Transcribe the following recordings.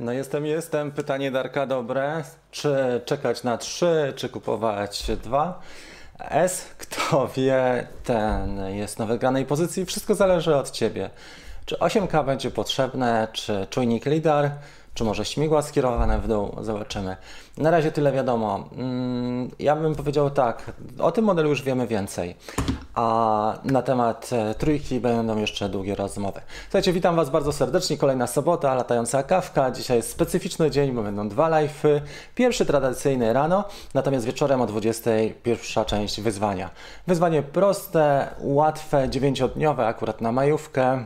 No jestem, jestem. Pytanie Darka dobre. Czy czekać na 3, czy kupować 2? S, kto wie, ten jest na wygranej pozycji. Wszystko zależy od Ciebie. Czy 8K będzie potrzebne, czy czujnik LIDAR, czy może śmigła skierowane w dół? Zobaczymy. Na razie tyle wiadomo. Mm, Ja bym powiedział tak, o tym modelu już wiemy więcej, a na temat e, trójki będą jeszcze długie rozmowy. Słuchajcie, witam Was bardzo serdecznie. Kolejna sobota, latająca kawka. Dzisiaj jest specyficzny dzień, bo będą dwa live'y. Pierwszy tradycyjny rano, natomiast wieczorem o 20 pierwsza część wyzwania. Wyzwanie proste, łatwe, dziewięciodniowe, akurat na majówkę.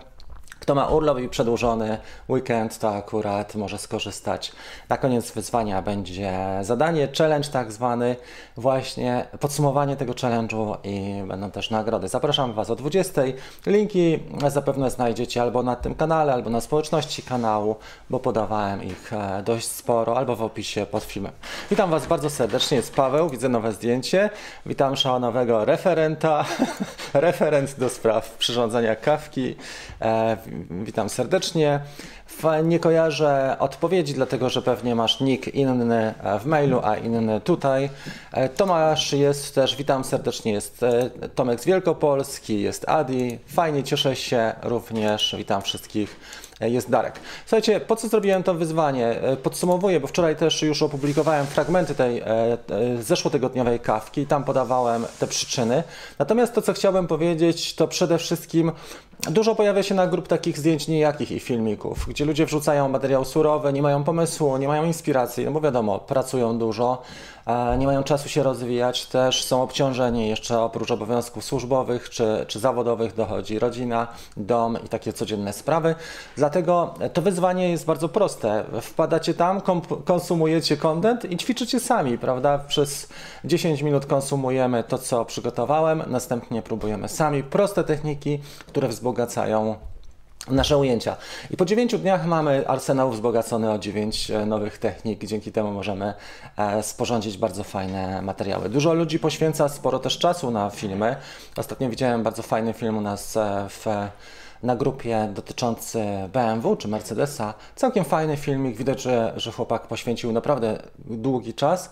Kto ma urlop i przedłużony weekend, to akurat może skorzystać. Na koniec wyzwania będzie zadanie, challenge tak zwany, właśnie podsumowanie tego challenge'u i będą też nagrody. Zapraszam Was o 20. Linki zapewne znajdziecie albo na tym kanale, albo na społeczności kanału, bo podawałem ich e, dość sporo, albo w opisie pod filmem. Witam Was bardzo serdecznie, jest Paweł, widzę nowe zdjęcie. Witam szanownego referenta, referent do spraw przyrządzania kawki. Witam serdecznie. Nie kojarzę odpowiedzi, dlatego że pewnie masz nick inny w mailu, a inny tutaj. E, Tomasz jest też, witam serdecznie, jest e, Tomek z Wielkopolski, jest Adi. Fajnie, cieszę się również, witam wszystkich. E, Jest Darek. Słuchajcie, po co zrobiłem to wyzwanie? Podsumowuję, bo wczoraj też już opublikowałem fragmenty tej zeszłotygodniowej kawki, tam podawałem te przyczyny. Natomiast to, co chciałbym powiedzieć, to przede wszystkim Dużo pojawia się na grup takich zdjęć nijakich i filmików, gdzie ludzie wrzucają materiał surowy, nie mają pomysłu, nie mają inspiracji, no bo wiadomo, pracują dużo, e, nie mają czasu się rozwijać, też są obciążeni jeszcze oprócz obowiązków służbowych czy, czy zawodowych dochodzi rodzina, dom i takie codzienne sprawy. Dlatego to wyzwanie jest bardzo proste. Wpadacie tam, konsumujecie content i ćwiczycie sami, prawda? Przez 10 minut konsumujemy to, co przygotowałem, następnie próbujemy sami. Proste techniki, które wzbogacają nasze ujęcia. I po 9 dniach mamy arsenał wzbogacony o 9 nowych technik. Dzięki temu możemy e, sporządzić bardzo fajne materiały. Dużo ludzi poświęca sporo też czasu na filmy. Ostatnio widziałem bardzo fajny film u nas e, w na grupie dotyczący BMW czy Mercedesa. Całkiem fajny filmik. Widać, że, że chłopak poświęcił naprawdę długi czas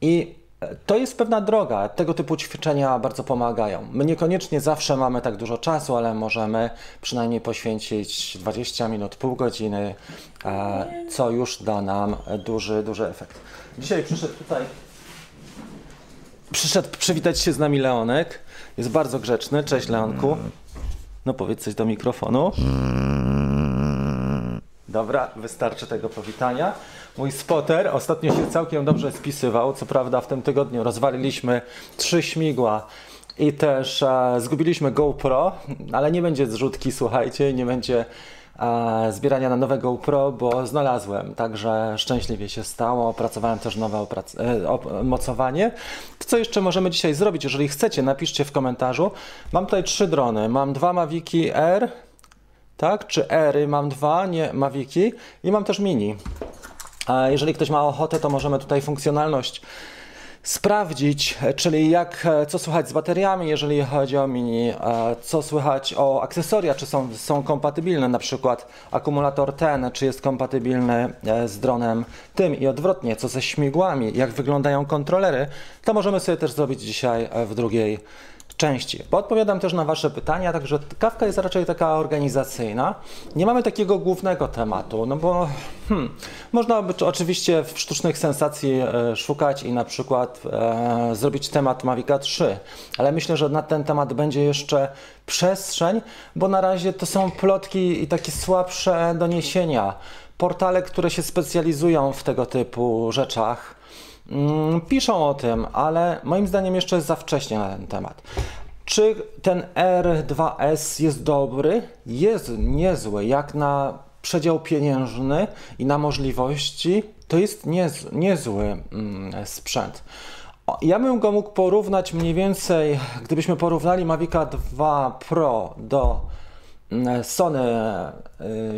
i to jest pewna droga. Tego typu ćwiczenia bardzo pomagają. My niekoniecznie zawsze mamy tak dużo czasu, ale możemy przynajmniej poświęcić 20 minut, pół godziny, e, co już da nam duży, duży efekt. Dzisiaj przyszedł tutaj. Przyszedł przywitać się z nami Leonek. Jest bardzo grzeczny. Cześć Leonku. No powiedz coś do mikrofonu. Dobra, wystarczy tego powitania. Mój spotter ostatnio się całkiem dobrze spisywał. Co prawda w tym tygodniu rozwaliliśmy trzy śmigła i też e, zgubiliśmy GoPro, ale nie będzie zrzutki, słuchajcie, nie będzie e, zbierania na nowe GoPro, bo znalazłem, także szczęśliwie się stało. Opracowałem też nowe oprac- e, op- mocowanie. To co jeszcze możemy dzisiaj zrobić? Jeżeli chcecie, napiszcie w komentarzu. Mam tutaj trzy drony. Mam dwa Maviki R, tak? Czy Ery mam dwa, nie Maviki i mam też Mini. A jeżeli ktoś ma ochotę, to możemy tutaj funkcjonalność sprawdzić, czyli jak, e, co słychać z bateriami, jeżeli chodzi o mini, e, co słychać o akcesoria, czy są, są kompatybilne, na przykład akumulator ten, czy jest kompatybilny e, z dronem tym i odwrotnie, co ze śmigłami, jak wyglądają kontrolery, to możemy sobie też zrobić dzisiaj w drugiej części. Bo odpowiadam też na Wasze pytania, także kawka jest raczej taka organizacyjna. Nie mamy takiego głównego tematu, no bo hmm, można by czy- oczywiście w sztucznych sensacji e, szukać i na przykład e, zrobić temat Mavica 3, ale myślę, że na ten temat będzie jeszcze przestrzeń, bo na razie to są plotki i takie słabsze doniesienia. Portale, które się specjalizują w tego typu rzeczach, Piszą o tym, ale moim zdaniem jeszcze jest za wcześnie na ten temat. Czy ten R2S jest dobry? Jest niezły. Jak na przedział pieniężny i na możliwości, to jest niez, niezły mm, sprzęt. Ja bym go mógł porównać mniej więcej, gdybyśmy porównali Mavica 2 Pro do mm, Sony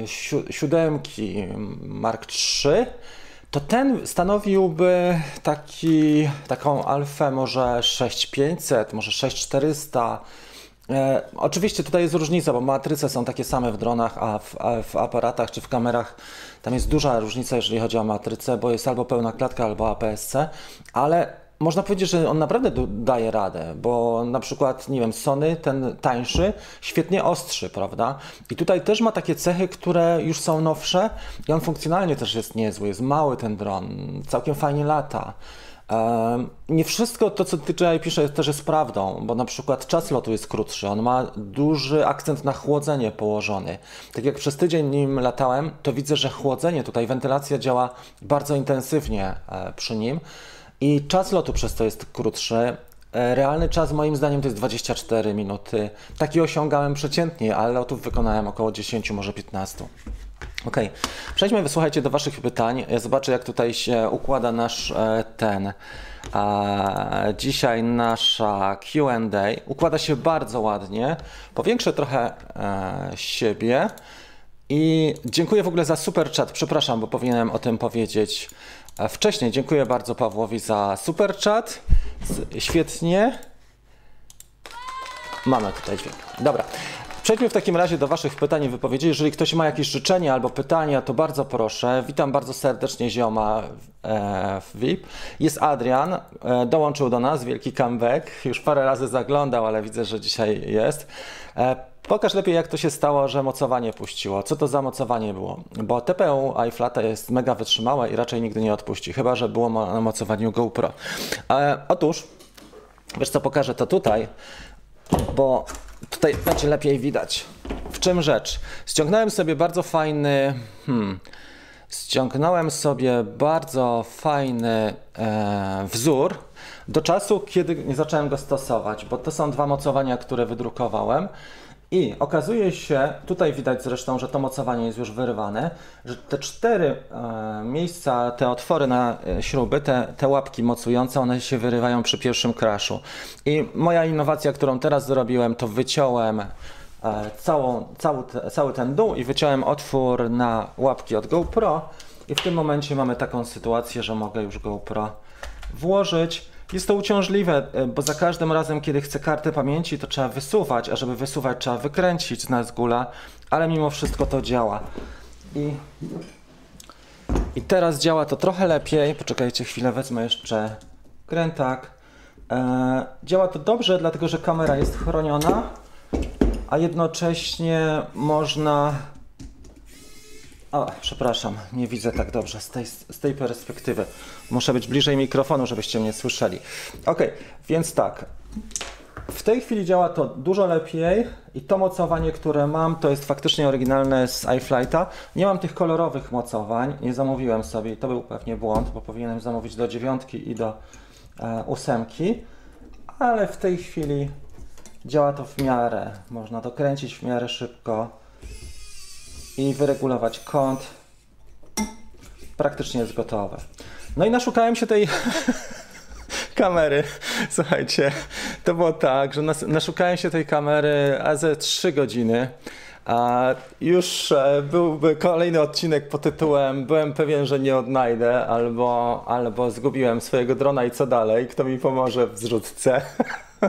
y, si- siódemki Mark III, to ten stanowiłby taki, taką alfę może 6500, może 6400 E, oczywiście tutaj jest różnica, bo matryce są takie same w dronach, a w, a w, aparatach czy w kamerach tam jest duża różnica, jeżeli chodzi o matrycę, bo jest albo pełna klatka, albo APS-C, ale można powiedzieć, że on naprawdę daje radę, bo na przykład, nie wiem, Sony, ten tańszy, świetnie ostrzy, prawda? I tutaj też ma takie cechy, które już są nowsze i on funkcjonalnie też jest niezły, jest mały ten dron, całkiem fajnie lata. Nie wszystko to, co DJI pisze, też jest prawdą, bo na przykład czas lotu jest krótszy, on ma duży akcent na chłodzenie położony. Tak jak przez tydzień nim latałem, to widzę, że chłodzenie tutaj, wentylacja działa bardzo intensywnie e, przy nim i czas lotu przez to jest krótszy. E, realny czas moim zdaniem to jest 24 minuty. Taki osiągałem przeciętnie, ale lotów wykonałem około 10, może 15. Ok, przejdźmy, wysłuchajcie do Waszych pytań. Ja zobaczę, jak tutaj się układa nasz e, ten. A dzisiaj nasza QA układa się bardzo ładnie. Powiększę trochę e, siebie. I dziękuję w ogóle za super chat. Przepraszam, bo powinienem o tym powiedzieć e, wcześniej. Dziękuję bardzo Pawłowi za super chat. Świetnie. Mamy tutaj dźwięk. Dobra. Przejdźmy w takim razie do Waszych pytań i wypowiedzi. Jeżeli ktoś ma jakieś życzenia albo pytania, to bardzo proszę. Witam bardzo serdecznie zioma e, w VIP. Jest Adrian, e, dołączył do nas, wielki comeback. Już parę razy zaglądał, ale widzę, że dzisiaj jest. E, pokaż lepiej, jak to się stało, że mocowanie puściło. Co to za mocowanie było? Bo TPU iFlata jest mega wytrzymałe i raczej nigdy nie odpuści, chyba że było na mocowaniu GoPro. otóż, wiesz co, pokażę to tutaj, bo Tutaj będzie lepiej widać. W czym rzecz? Ściągnąłem sobie bardzo fajny. Hmm, ściągnąłem sobie bardzo fajny e, wzór do czasu, kiedy nie zacząłem go stosować, bo to są dwa mocowania, które wydrukowałem. I okazuje się, tutaj widać zresztą, że to mocowanie jest już wyrywane, że te cztery e, miejsca, te otwory na e, śruby, te, te łapki mocujące, one się wyrywają przy pierwszym crashu. I moja innowacja, którą teraz zrobiłem, to wyciąłem e, całą, cały, cały ten dół i wyciąłem otwór na łapki od GoPro i w tym momencie mamy taką sytuację, że mogę już GoPro włożyć jest to uciążliwe, e, bo za każdym razem, kiedy chcę kartę pamięci, to trzeba wysuwać, a żeby wysuwać, trzeba wykręcić z Nazgula, ale mimo wszystko to działa. I, I teraz działa to trochę lepiej. Poczekajcie chwilę, wezmę jeszcze krętak. E, działa to dobrze, dlatego że kamera jest chroniona, a jednocześnie można o, przepraszam, nie widzę tak dobrze z tej, z tej perspektywy. Muszę być bliżej mikrofonu, żebyście mnie słyszeli. Ok, więc tak. W tej chwili działa to dużo lepiej i to mocowanie, które mam, to jest faktycznie oryginalne z iFlighta. Nie mam tych kolorowych mocowań, nie zamówiłem sobie to był pewnie błąd, bo powinienem zamówić do dziewiątki i do e, ósemki, ale w tej chwili działa to w miarę. Można dokręcić w miarę szybko i wyregulować kąt. Praktycznie jest gotowe. No i naszukałem się tej kamery. Słuchajcie, to było tak, że nas, naszukałem się tej kamery a ze 3 godziny. A już e, byłby kolejny odcinek pod tytułem Byłem pewien, że nie odnajdę, albo, albo zgubiłem swojego drona i co dalej? Kto mi pomoże w zrzutce?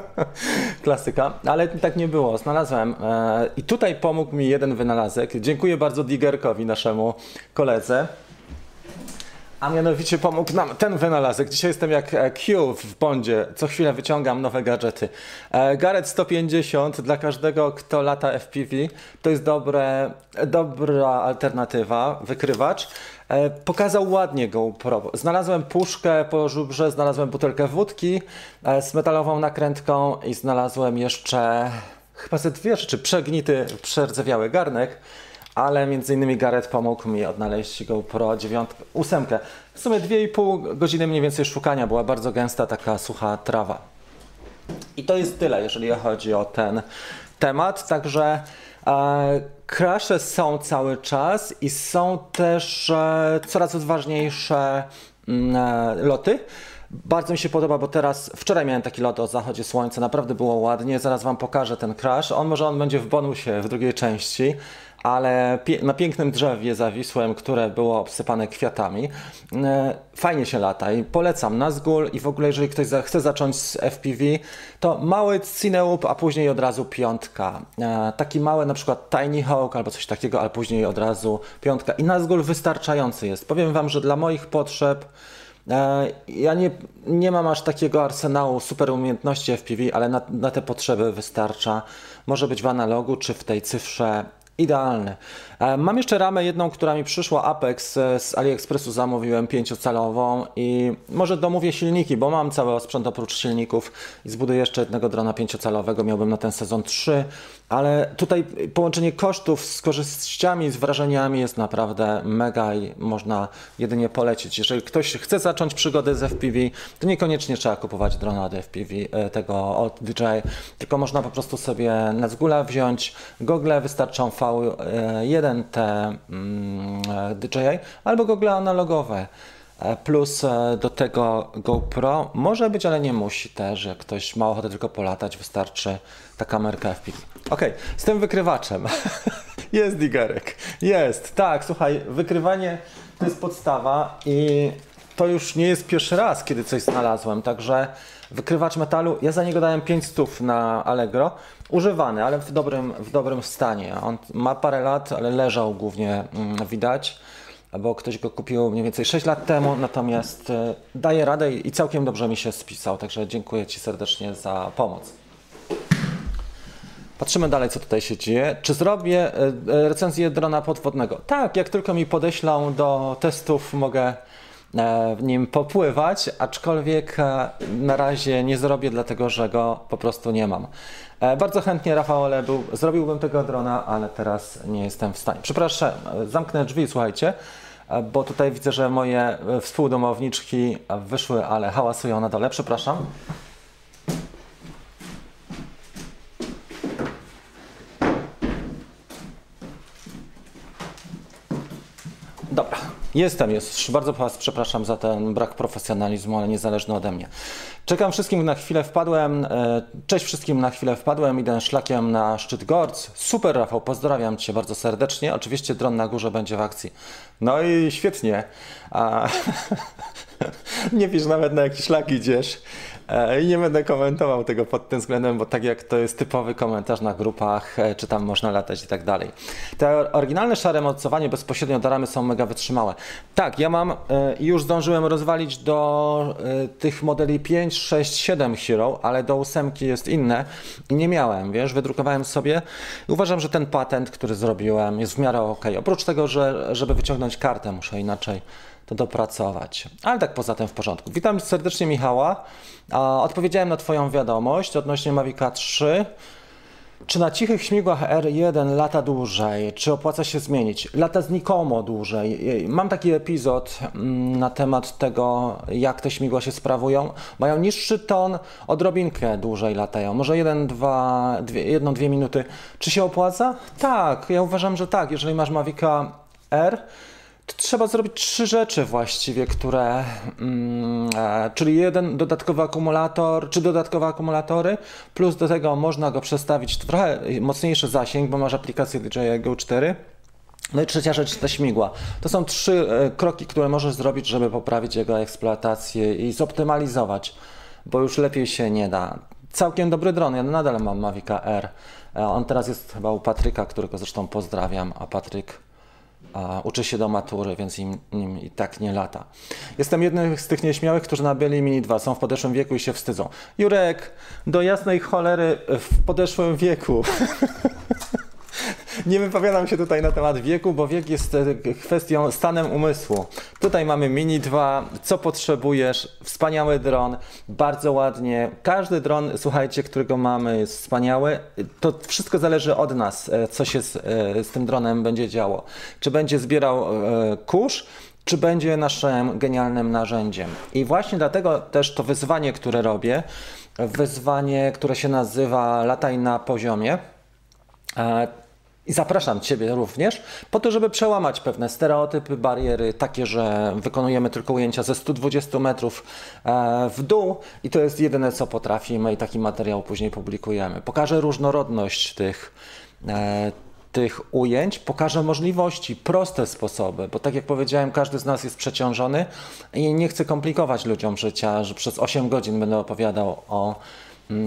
Klasyka, ale tak nie było. Znalazłem e, i tutaj pomógł mi jeden wynalazek. Dziękuję bardzo Digerkowi, naszemu koledze. A mianowicie pomógł nam ten wynalazek. Dzisiaj jestem jak e, Q w Bondzie. Co chwilę wyciągam nowe gadżety. E, Garrett 150 dla każdego, kto lata FPV. To jest dobre, dobra alternatywa, wykrywacz. E, pokazał ładnie GoPro. Znalazłem puszkę po żubrze, znalazłem butelkę wódki z metalową nakrętką i znalazłem jeszcze chyba ze dwie rzeczy. Przegnity, przerdzewiały garnek ale między innymi Gareth pomógł mi odnaleźć GoPro 9, 8. W sumie 2,5 godziny mniej więcej szukania, była bardzo gęsta taka sucha trawa. I to jest tyle, jeżeli chodzi o ten temat, także e, crashe są cały czas i są też e, coraz odważniejsze mm, e, loty. Bardzo mi się podoba, bo teraz, wczoraj miałem taki lot o zachodzie słońca, naprawdę było ładnie, zaraz Wam pokażę ten crash. On może on będzie w bonusie w drugiej części, ale pie na pięknym drzewie zawisłem, które było obsypane kwiatami. E, fajnie się lata i polecam Nazgul i w ogóle jeżeli ktoś chce zacząć z FPV, to mały Cineloop, a później od razu piątka. E, taki mały na przykład Tiny Hawk albo coś takiego, ale później od razu piątka i Nazgul wystarczający jest. Powiem Wam, że dla moich potrzeb e, ja nie, nie mam aż takiego arsenału super umiejętności FPV, ale na, na te potrzeby wystarcza. Może być w analogu czy w tej cyfrze idealny. E, mam jeszcze ramę jedną, która mi przyszła, Apex e, z AliExpressu zamówiłem pięciocalową i może domówię silniki, bo mam cały sprzęt oprócz silników i zbuduję jeszcze jednego drona pięciocalowego, miałbym na ten sezon trzy, ale tutaj połączenie kosztów z korzyściami, z wrażeniami jest naprawdę mega i można jedynie polecić. Jeżeli ktoś chce zacząć przygodę z FPV, to niekoniecznie trzeba kupować drona od FPV, e, tego od DJI, tylko można po prostu sobie na zgula wziąć, gogle wystarczą V1 te mm, DJI albo gogle analogowe. E, plus e, do tego GoPro może być, ale nie musi też. Jak ktoś ma ochotę tylko polatać, wystarczy ta kamerka FPV. Ok, z tym wykrywaczem. jest digerek. Jest, tak, słuchaj, wykrywanie to jest podstawa i to już nie jest pierwszy raz, kiedy coś znalazłem, także wykrywacz metalu, ja za niego dałem 5 stów na Allegro, używany, ale w dobrym, w dobrym stanie. On ma parę lat, ale leżał głównie, mm, widać, bo ktoś go kupił mniej więcej 6 lat temu, natomiast e, daje radę i całkiem dobrze mi się spisał, także dziękuję Ci serdecznie za pomoc. Patrzymy dalej, co tutaj się dzieje. Czy zrobię e, e, recenzję drona podwodnego? Tak, jak tylko mi podeślą do testów, mogę w nim popływać, aczkolwiek e, na razie nie zrobię, dlatego że go po prostu nie mam. E, bardzo chętnie, Rafał był, zrobiłbym tego drona, ale teraz nie jestem w stanie. Przepraszam, zamknę drzwi, słuchajcie, bo tutaj widzę, że moje współdomowniczki wyszły, ale hałasują na dole. Przepraszam. Dobra, jestem, jest. Bardzo Was przepraszam za ten brak profesjonalizmu, ale niezależny ode mnie. Czekam wszystkim na chwilę wpadłem. E, cześć wszystkim na chwilę wpadłem. Idę szlakiem na szczyt Gorc. Super, Rafał, pozdrawiam Cię bardzo serdecznie. Oczywiście dron na górze będzie w akcji. No i świetnie. A... nie pisz nawet na jaki szlak idziesz. E, I nie będę komentował tego pod tym względem, bo tak jak to jest typowy komentarz na grupach, e, czy tam można latać i tak dalej. Te oryginalne szare mocowanie bezpośrednio do ramy są mega wytrzymałe. Tak, ja mam i już zdążyłem rozwalić do tych modeli 5, 6, 7 Hero, ale do ósemki jest inne i nie miałem, wiesz, wydrukowałem sobie. Uważam, że ten patent, który zrobiłem jest w miarę ok. Oprócz tego, że żeby wyciągnąć kartę muszę inaczej to dopracować. Ale tak poza tym w porządku. Witam serdecznie Michała. Odpowiedziałem na Twoją wiadomość odnośnie Mavica 3. Czy na cichych śmigłach R1 lata dłużej? Czy opłaca się zmienić? Lata znikomo dłużej. Mam taki epizod mm, na temat tego, jak te śmigła się sprawują. Mają niższy ton, odrobinkę dłużej latają. Może jeden, dwa, dwie, jedną, dwie minuty. Czy się opłaca? Tak, ja uważam, że tak. Jeżeli masz Mavica R, trzeba zrobić trzy rzeczy właściwie, które, mm, e, czyli jeden dodatkowy akumulator, czy dodatkowe akumulatory, plus do tego można go przestawić trochę mocniejszy zasięg, bo masz aplikację DJI Go 4. No i trzecia rzecz, te śmigła. To są trzy e, kroki, które możesz zrobić, żeby poprawić jego eksploatację i zoptymalizować, bo już lepiej się nie da. Całkiem dobry dron, ja nadal mam Mavica R. E, on teraz jest chyba u Patryka, którego zresztą pozdrawiam, a Patryk a uczy się do matury, więc im, im, i tak nie lata. Jestem jednym z tych nieśmiałych, którzy nabyli Mini 2, są w podeszłym wieku i się wstydzą. Jurek, do jasnej cholery w podeszłym wieku. Nie wypowiadam się tutaj na temat wieku, bo wiek jest e, kwestią stanem umysłu. Tutaj mamy Mini 2, co potrzebujesz, wspaniały dron, bardzo ładnie. Każdy dron, słuchajcie, którego mamy jest wspaniały. To wszystko zależy od nas, e, co się z, e, z tym dronem będzie działo. Czy będzie zbierał kurz, czy będzie naszym genialnym narzędziem. I właśnie dlatego też to wyzwanie, które robię, wyzwanie, które się nazywa Lataj na poziomie, i zapraszam Ciebie również po to, żeby przełamać pewne stereotypy, bariery, takie, że wykonujemy tylko ujęcia ze 120 metrów e, w dół i to jest jedyne, co potrafimy i taki materiał później publikujemy. Pokażę różnorodność tych, e, tych ujęć, pokażę możliwości, proste sposoby, bo tak jak powiedziałem, każdy z nas jest przeciążony i nie chcę komplikować ludziom życia, że przez 8 godzin będę opowiadał o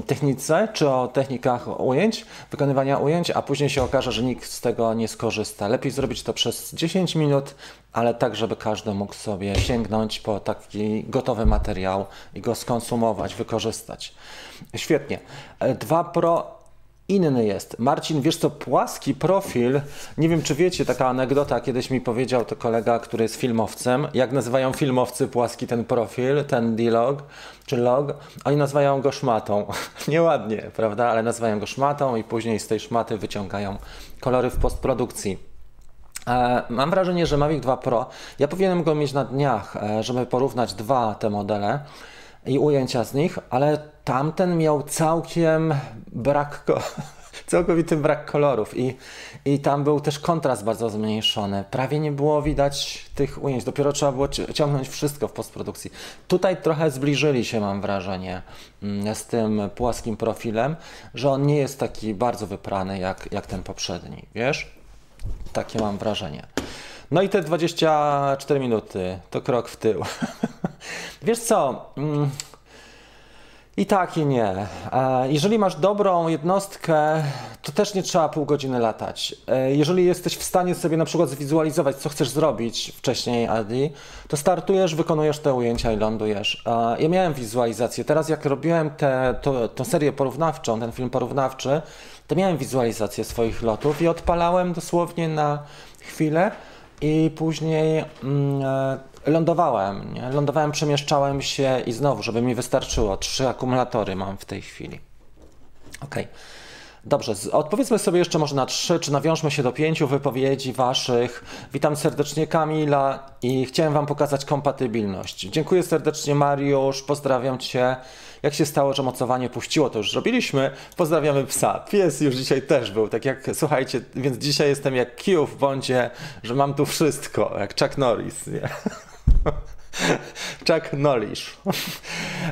technice czy o technikach ujęć, wykonywania ujęć, a później się okaże, że nikt z tego nie skorzysta. Lepiej zrobić to przez 10 minut, ale tak, żeby każdy mógł sobie sięgnąć po taki gotowy materiał i go skonsumować, wykorzystać. Świetnie. 2 Pro inny jest. Marcin, wiesz co, płaski profil, nie wiem czy wiecie, taka anegdota, kiedyś mi powiedział to kolega, który jest filmowcem, jak nazywają filmowcy płaski ten profil, ten D-log, czy log, oni nazywają go szmatą. Nieładnie, prawda, ale nazywają go szmatą i później z tej szmaty wyciągają kolory w postprodukcji. E, mam wrażenie, że Mavic 2 Pro, ja powinienem go mieć na dniach, e, żeby porównać dwa te modele i ujęcia z nich, ale tamten miał całkiem brak, całkowity brak kolorów i, i tam był też kontrast bardzo zmniejszony. Prawie nie było widać tych ujęć, dopiero trzeba było ciągnąć wszystko w postprodukcji. Tutaj trochę zbliżyli się, mam wrażenie, mm, z tym płaskim profilem, że on nie jest taki bardzo wyprany jak, jak ten poprzedni, wiesz? Takie mam wrażenie. No i te 24 minuty to krok w tył. Wiesz co? Mm, I tak i nie. E, jeżeli masz dobrą jednostkę, to też nie trzeba pół godziny latać. E, jeżeli jesteś w stanie sobie na przykład zwizualizować, co chcesz zrobić wcześniej, Adi, to startujesz, wykonujesz te ujęcia i lądujesz. E, ja miałem wizualizację. Teraz jak robiłem tę serię porównawczą, ten film porównawczy, to miałem wizualizację swoich lotów i odpalałem dosłownie na chwilę i później mm, lądowałem. Nie? Lądowałem, przemieszczałem się i znowu, żeby mi wystarczyło. Trzy akumulatory mam w tej chwili. Ok. Dobrze, odpowiedzmy sobie jeszcze może na trzy, czy nawiążmy się do pięciu wypowiedzi Waszych. Witam serdecznie Kamila i chciałem Wam pokazać kompatybilność. Dziękuję serdecznie Mariusz, pozdrawiam Cię. Jak się stało, że mocowanie puściło, to już zrobiliśmy. Pozdrawiamy psa. Pies już dzisiaj też był, tak jak, słuchajcie, więc dzisiaj jestem jak Q w bądzie, że mam tu wszystko, jak Chuck Norris, nie? Chuck Norris.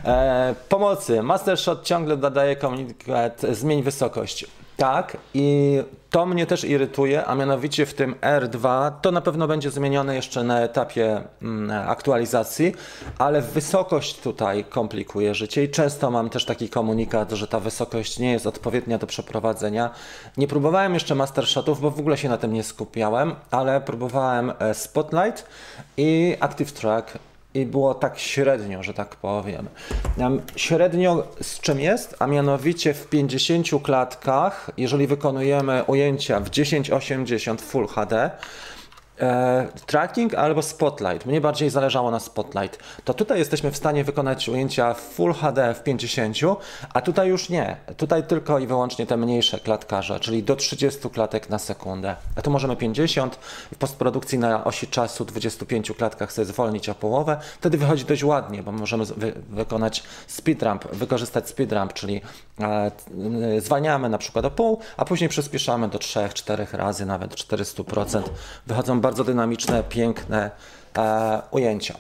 E, pomocy. Mastershot ciągle dodaje komunikat zmień wysokość. Tak, i to mnie też irytuje, a mianowicie w tym R2 to na pewno będzie zmienione jeszcze na etapie mm, aktualizacji, ale wysokość tutaj komplikuje życie i często mam też taki komunikat, że ta wysokość nie jest odpowiednia do przeprowadzenia. Nie próbowałem jeszcze master shotów, bo w ogóle się na tym nie skupiałem, ale próbowałem e, Spotlight i Active Track i było tak średnio, że tak powiem. Średnio z czym jest? A mianowicie w 50 klatkach, jeżeli wykonujemy ujęcia w 1080 Full HD, e, tracking albo spotlight. Mnie bardziej zależało na spotlight. To tutaj jesteśmy w stanie wykonać ujęcia Full HD w 50, a tutaj już nie. Tutaj tylko i wyłącznie te mniejsze klatkarze, czyli do 30 klatek na sekundę. A tu możemy 50 w postprodukcji na osi czasu 25 klatkach sobie zwolnić o połowę. Wtedy wychodzi dość ładnie, bo możemy wy wykonać speed ramp, wykorzystać speed ramp, czyli e, zwalniamy na przykład o pół, a później przyspieszamy do 3-4 razy, nawet 400%. Wychodzą bardzo bardzo dynamiczne, piękne e, ujęcia.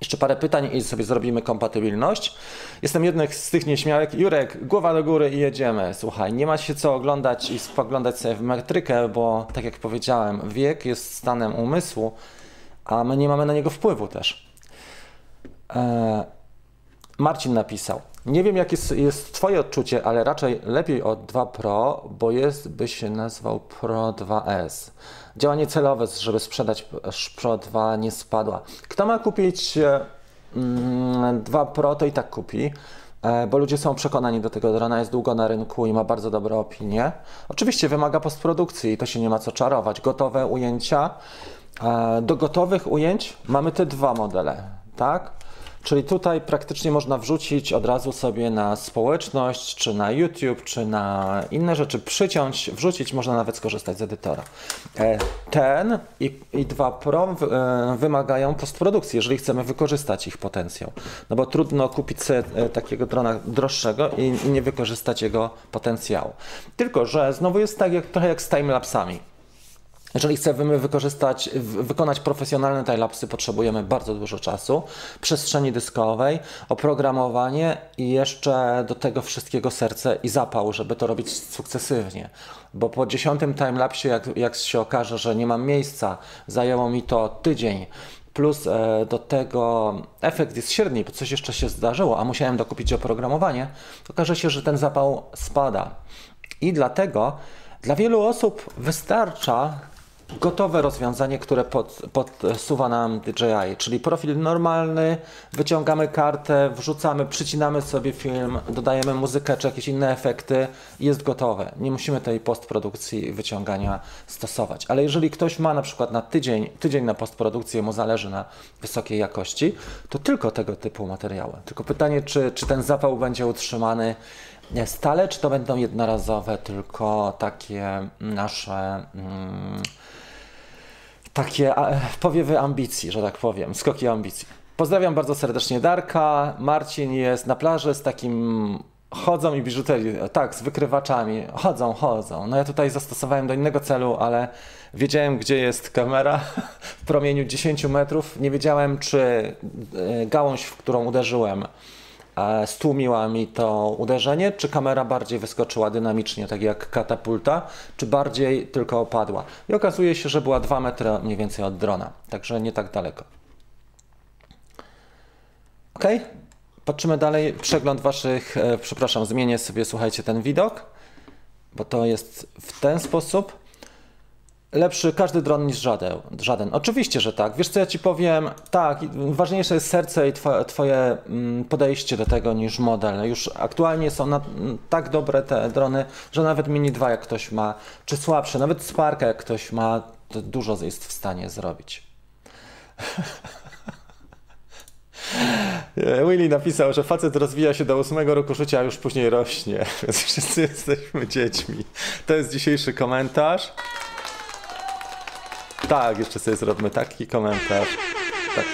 Jeszcze parę pytań i sobie zrobimy kompatybilność. Jestem jednym z tych nieśmiałek. Jurek, głowa do góry i jedziemy. Słuchaj, nie ma się co oglądać i spoglądać sobie w metrykę, bo tak jak powiedziałem, wiek jest stanem umysłu, a my nie mamy na niego wpływu też. E, Marcin napisał. Nie wiem, jakie jest, jest Twoje odczucie, ale raczej lepiej od 2 Pro, bo jest, by się nazwał Pro 2S. Działanie celowe, żeby sprzedać 2 nie spadła. Kto ma kupić mm, 2 Pro, to i tak kupi, e, bo ludzie są przekonani do tego drona, jest długo na rynku i ma bardzo dobre opinie. Oczywiście wymaga postprodukcji i to się nie ma co czarować. Gotowe ujęcia. E, do gotowych ujęć mamy te dwa modele, tak? Czyli tutaj praktycznie można wrzucić od razu sobie na społeczność, czy na YouTube, czy na inne rzeczy, przyciąć, wrzucić, można nawet skorzystać z edytora. E, ten i, i 2 Pro e, wymagają postprodukcji, jeżeli chcemy wykorzystać ich potencjał. No bo trudno kupić sobie e, takiego drona droższego i, nie wykorzystać jego potencjału. Tylko, że znowu jest tak jak, trochę jak z timelapsami Jeżeli chcemy wykorzystać, wykonać profesjonalne timelapsy, potrzebujemy bardzo dużo czasu, przestrzeni dyskowej, oprogramowanie i jeszcze do tego wszystkiego serce i zapał, żeby to robić sukcesywnie. Bo po dziesiątym timelapsie, jak, jak się okaże, że nie mam miejsca, zajęło mi to tydzień, plus e, do tego efekt jest średni, bo coś jeszcze się zdarzyło, a musiałem dokupić oprogramowanie, okaże się, że ten zapał spada. I dlatego dla wielu osób wystarcza gotowe rozwiązanie, które pod, podsuwa nam DJI, czyli profil normalny, wyciągamy kartę, wrzucamy, przycinamy sobie film, dodajemy muzykę czy jakieś inne efekty jest gotowe. Nie musimy tej postprodukcji wyciągania stosować. Ale jeżeli ktoś ma na przykład na tydzień, tydzień na postprodukcję, mu zależy na wysokiej jakości, to tylko tego typu materiały. Tylko pytanie, czy, czy ten zapał będzie utrzymany stale, czy to będą jednorazowe, tylko takie nasze... Mm, takie powiewy ambicji, że tak powiem, skoki ambicji. Pozdrawiam bardzo serdecznie Darka. Marcin jest na plaży z takim chodzą i biżuterią, tak, z wykrywaczami. Chodzą, chodzą. No ja tutaj zastosowałem do innego celu, ale wiedziałem, gdzie jest kamera w promieniu 10 metrów. Nie wiedziałem, czy e, gałąź, w którą uderzyłem, stłumiła mi to uderzenie, czy kamera bardziej wyskoczyła dynamicznie, tak jak katapulta, czy bardziej tylko opadła. I okazuje się, że była 2 metry mniej więcej od drona, także nie tak daleko. Ok, patrzymy dalej. Przegląd Waszych, e, przepraszam, zmienię sobie, słuchajcie, ten widok, bo to jest w ten sposób. Lepszy każdy dron niż żaden, żaden. Oczywiście, że tak. Wiesz co ja ci powiem? Tak, ważniejsze jest serce i twoje, twoje mm, podejście do tego niż model. Już aktualnie są na, tak dobre te drony, że nawet Mini 2 jak ktoś ma, czy słabsze, nawet Sparka jak ktoś ma, to dużo jest w stanie zrobić. Willy napisał, że facet rozwija się do ósmego roku życia, a już później rośnie, więc wszyscy jesteśmy dziećmi. To jest dzisiejszy komentarz. Tak, jeszcze sobie zrobimy taki komentarz. Tak.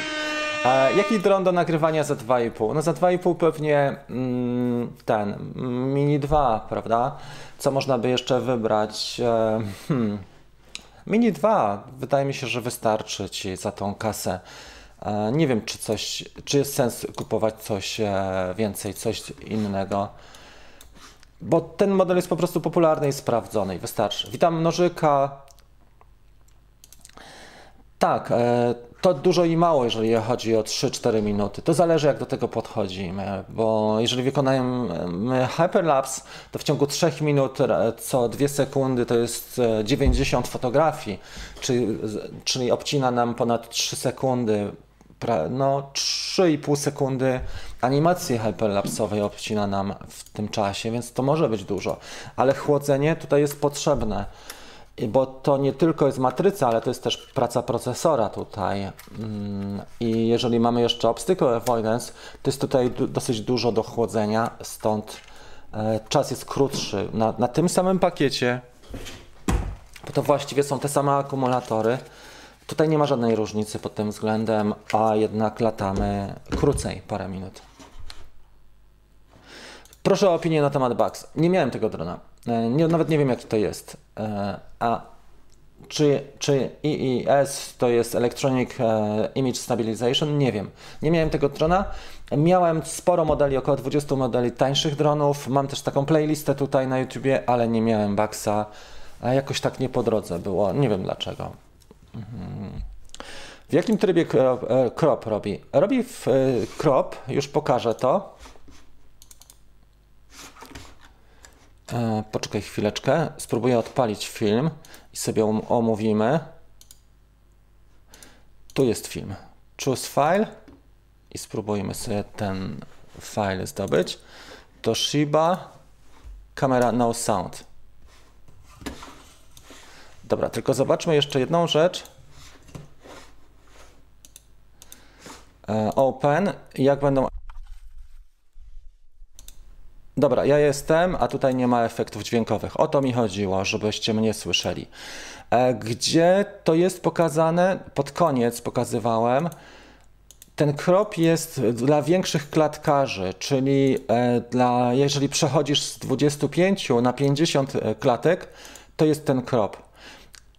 Jaki dron do nagrywania za 2,5? No za 2,5 pewnie mm, ten Mini 2, prawda? Co można by jeszcze wybrać? E, hmm. Mini 2 wydaje mi się, że wystarczy ci za tą kasę. E, nie wiem, czy coś, czy jest sens kupować coś e, więcej, coś innego. Bo ten model jest po prostu popularny i sprawdzony i wystarczy. Witam nożyka, tak, e, to dużo i mało, jeżeli chodzi o 3-4 minuty. To zależy, jak do tego podchodzimy, bo jeżeli wykonujemy hyperlapse, to w ciągu 3 minut co 2 sekundy to jest 90 e, fotografii, czyli, czyli obcina nam ponad 3 sekundy, no 3,5 sekundy animacji hyperlapsowej obcina nam w tym czasie, więc to może być dużo, ale chłodzenie tutaj jest potrzebne bo to nie tylko jest matryca, ale to jest też praca procesora tutaj. Mm, I jeżeli mamy jeszcze obstacle avoidance, to jest tutaj dosyć dużo do chłodzenia, stąd e, czas jest krótszy. Na, na tym samym pakiecie, bo to właściwie są te same akumulatory, tutaj nie ma żadnej różnicy pod tym względem, a jednak latamy krócej, parę minut. Proszę o opinię na temat Bugs. Nie miałem tego drona. E, nie, nawet nie wiem, jaki to jest. E, a czy, czy EES to jest Electronic e, Image Stabilization? Nie wiem. Nie miałem tego drona. Miałem sporo modeli, około 20 modeli tańszych dronów. Mam też taką playlistę tutaj na YouTubie, ale nie miałem Bugsa. A jakoś tak nie po drodze było. Nie wiem dlaczego. Mhm. W jakim trybie crop robi? Robi w crop, już pokażę to. E, poczekaj chwileczkę, spróbuję odpalić film i sobie omówimy. Tu jest film. Choose file i spróbujmy sobie ten file zdobyć. Toshiba, kamera no sound. Dobra, tylko zobaczmy jeszcze jedną rzecz. E, open, jak będą Dobra, ja jestem, a tutaj nie ma efektów dźwiękowych. O to mi chodziło, żebyście mnie słyszeli. E, gdzie to jest pokazane? Pod koniec pokazywałem. Ten krop jest dla większych klatkarzy, czyli e, dla, jeżeli przechodzisz z 25 na 50 e, klatek, to jest ten krop.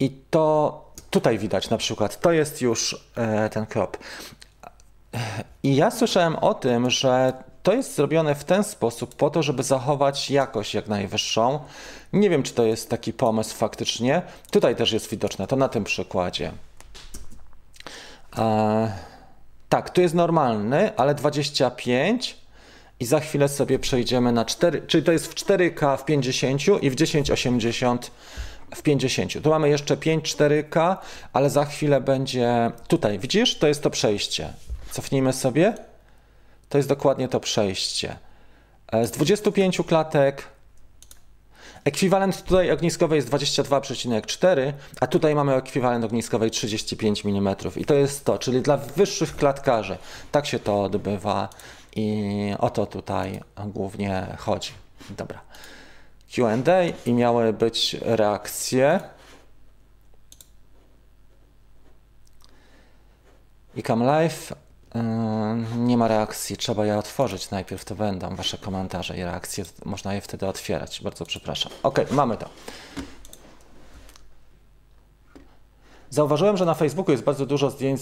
I to tutaj widać na przykład, to jest już ten crop. I ja słyszałem o tym, że to jest zrobione w ten sposób po to, żeby zachować jakość jak najwyższą. Nie wiem, czy to jest taki pomysł faktycznie. Tutaj też jest widoczne, to na tym przykładzie. E, tak, tu jest normalny, ale 25 i za chwilę sobie przejdziemy na 4, czyli to jest w 4K w 50 i w 1080 w 50. Tu mamy jeszcze 5 4K, ale za chwilę będzie tutaj. Widzisz? To jest to przejście. Cofnijmy sobie. To jest dokładnie to przejście. E, z 25 klatek ekwiwalent tutaj ogniskowej jest 22,4, a tutaj mamy ekwiwalent ogniskowej 35 mm. I to jest to, czyli dla wyższych klatkarzy. Tak się to odbywa i o to tutaj głównie chodzi. Dobra. QA i miały być reakcje. I Come Live. Nie ma reakcji, trzeba je otworzyć najpierw, to będą Wasze komentarze i reakcje, można je wtedy otwierać. Bardzo przepraszam. Ok, mamy to. Zauważyłem, że na Facebooku jest bardzo dużo zdjęć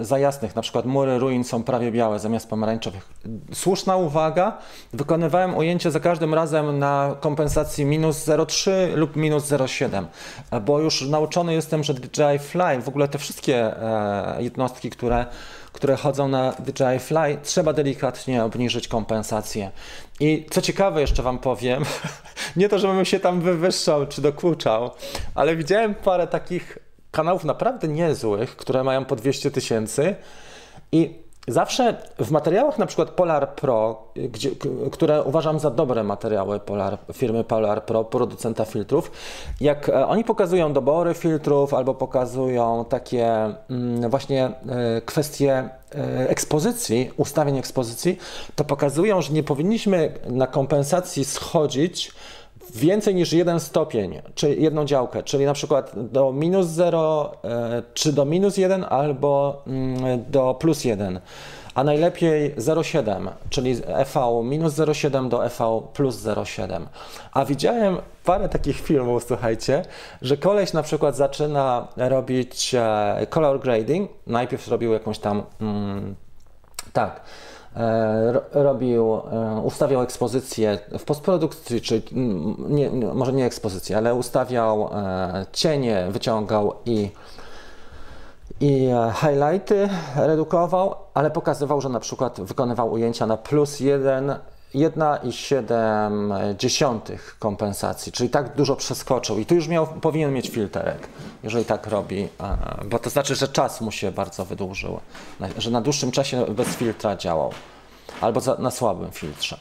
za jasnych, na przykład mury ruin są prawie białe zamiast pomarańczowych. Słuszna uwaga, wykonywałem ujęcie za każdym razem na kompensacji minus 0,3 lub minus 0,7, bo już nauczony jestem, że DJI Fly, w ogóle te wszystkie e, jednostki, które które chodzą na DJI Fly, trzeba delikatnie obniżyć kompensację. I co ciekawe, jeszcze Wam powiem, nie to, żebym się tam wywyższał czy dokuczał, ale widziałem parę takich kanałów naprawdę niezłych, które mają po 200 tysięcy i Zawsze w materiałach na przykład Polar Pro, gdzie, które uważam za dobre materiały Polar, firmy Polar Pro, producenta filtrów, jak e, oni pokazują dobory filtrów albo pokazują takie mm, właśnie e, kwestie e, ekspozycji, ustawień ekspozycji, to pokazują, że nie powinniśmy na kompensacji schodzić więcej niż jeden stopień, czy jedną działkę, czyli na przykład do minus 0, e, czy do minus 1, albo mm, do plus 1. A najlepiej 0,7, czyli EV minus 0,7 do EV plus 0,7. A widziałem parę takich filmów, słuchajcie, że koleś na przykład zaczyna robić e, color grading. Najpierw robił jakąś tam, mm, tak, robił, e, ustawiał ekspozycję w postprodukcji, czy nie, może nie ekspozycję, ale ustawiał e, cienie, wyciągał i, i highlighty redukował, ale pokazywał, że na przykład wykonywał ujęcia na plus jeden 1,7 kompensacji, czyli tak dużo przeskoczył i tu już miał, powinien mieć filterek, jeżeli tak robi, bo to znaczy, że czas mu się bardzo wydłużył, że na dłuższym czasie bez filtra działał albo na słabym filtrze.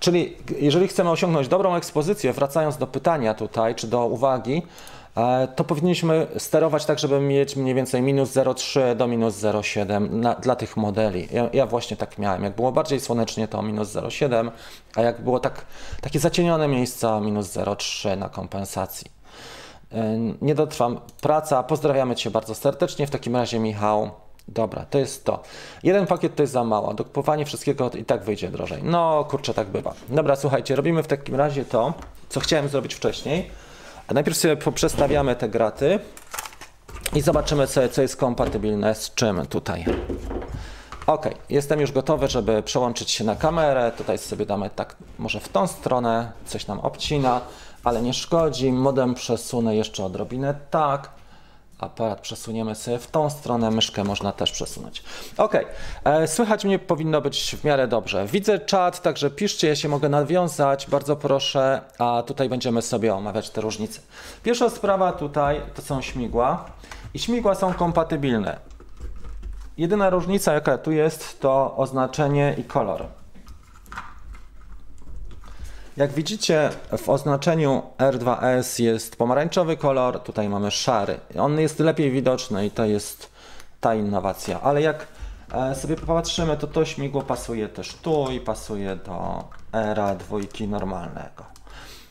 Czyli jeżeli chcemy osiągnąć dobrą ekspozycję, wracając do pytania tutaj, czy do uwagi, e, to powinniśmy sterować tak, żeby mieć mniej więcej minus 0,3 do minus 0,7 dla tych modeli. Ja, ja, właśnie tak miałem. Jak było bardziej słonecznie, to minus 0,7, a jak było tak, takie zacienione miejsca, minus 0,3 na kompensacji. E, nie dotrwam. Praca. Pozdrawiamy Cię bardzo serdecznie. W takim razie, Michał. Dobra, to jest to. Jeden pakiet to jest za mało. Dokupowanie wszystkiego i tak wyjdzie drożej. No, kurczę, tak bywa. Dobra, słuchajcie, robimy w takim razie to, co chciałem zrobić wcześniej. A najpierw sobie poprzestawiamy te graty i zobaczymy, co, co jest kompatybilne z czym tutaj. Ok, jestem już gotowy, żeby przełączyć się na kamerę. Tutaj sobie damy tak, może w tą stronę, coś nam obcina, ale nie szkodzi. Modem przesunę jeszcze odrobinę tak aparat przesuniemy sobie w tą stronę, myszkę można też przesunąć. Ok, e, słychać mnie powinno być w miarę dobrze. Widzę czat, także piszcie, ja się mogę nawiązać, bardzo proszę, a tutaj będziemy sobie omawiać te różnice. Pierwsza sprawa tutaj to są śmigła i śmigła są kompatybilne. Jedyna różnica jaka tu jest to oznaczenie i kolor. Jak widzicie w oznaczeniu R2S jest pomarańczowy kolor, tutaj mamy szary. On jest lepiej widoczny i to jest ta innowacja. Ale jak e, sobie popatrzymy, to to śmigło pasuje też tu i pasuje do era dwójki normalnego.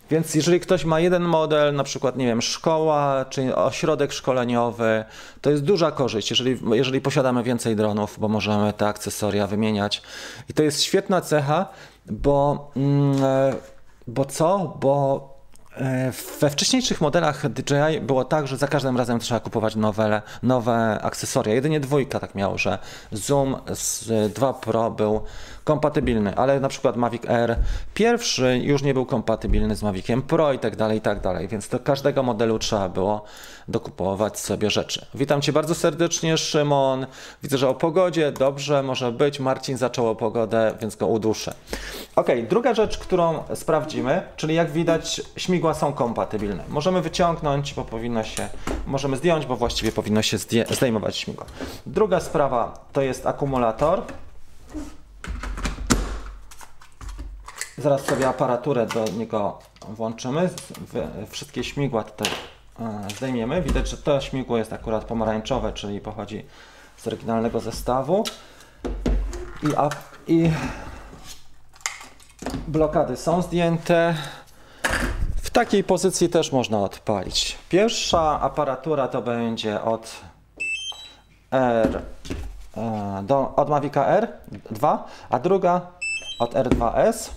Więc jeżeli ktoś ma jeden model, na przykład, nie wiem, szkoła czy ośrodek szkoleniowy, to jest duża korzyść, jeżeli, jeżeli posiadamy więcej dronów, bo możemy te akcesoria wymieniać. I to jest świetna cecha, bo mm, e, bo co? Bo E, we wcześniejszych modelach DJI było tak, że za każdym razem trzeba kupować nowe, nowe akcesoria. Jedynie dwójka tak miało, że Zoom z 2 Pro był kompatybilny, ale na przykład Mavic Air pierwszy już nie był kompatybilny z Maviciem Pro i tak dalej, i tak dalej, więc do każdego modelu trzeba było dokupować sobie rzeczy. Witam Cię bardzo serdecznie, Szymon. Widzę, że o pogodzie, dobrze, może być. Marcin zaczął o pogodę, więc go uduszę. Ok, druga rzecz, którą sprawdzimy, czyli jak widać śmigła są kompatybilne. Możemy wyciągnąć, bo powinno się, możemy zdjąć, bo właściwie powinno się zdejmować śmigło. Druga sprawa to jest akumulator. Zaraz sobie aparaturę do niego włączymy. Wszystkie śmigła tutaj e, zdejmiemy. Widać, że to śmigło jest akurat pomarańczowe, czyli pochodzi z oryginalnego zestawu. I, i blokady są zdjęte. W takiej pozycji też można odpalić. Pierwsza aparatura to będzie od R do, od Mavica R2, a druga od R2S.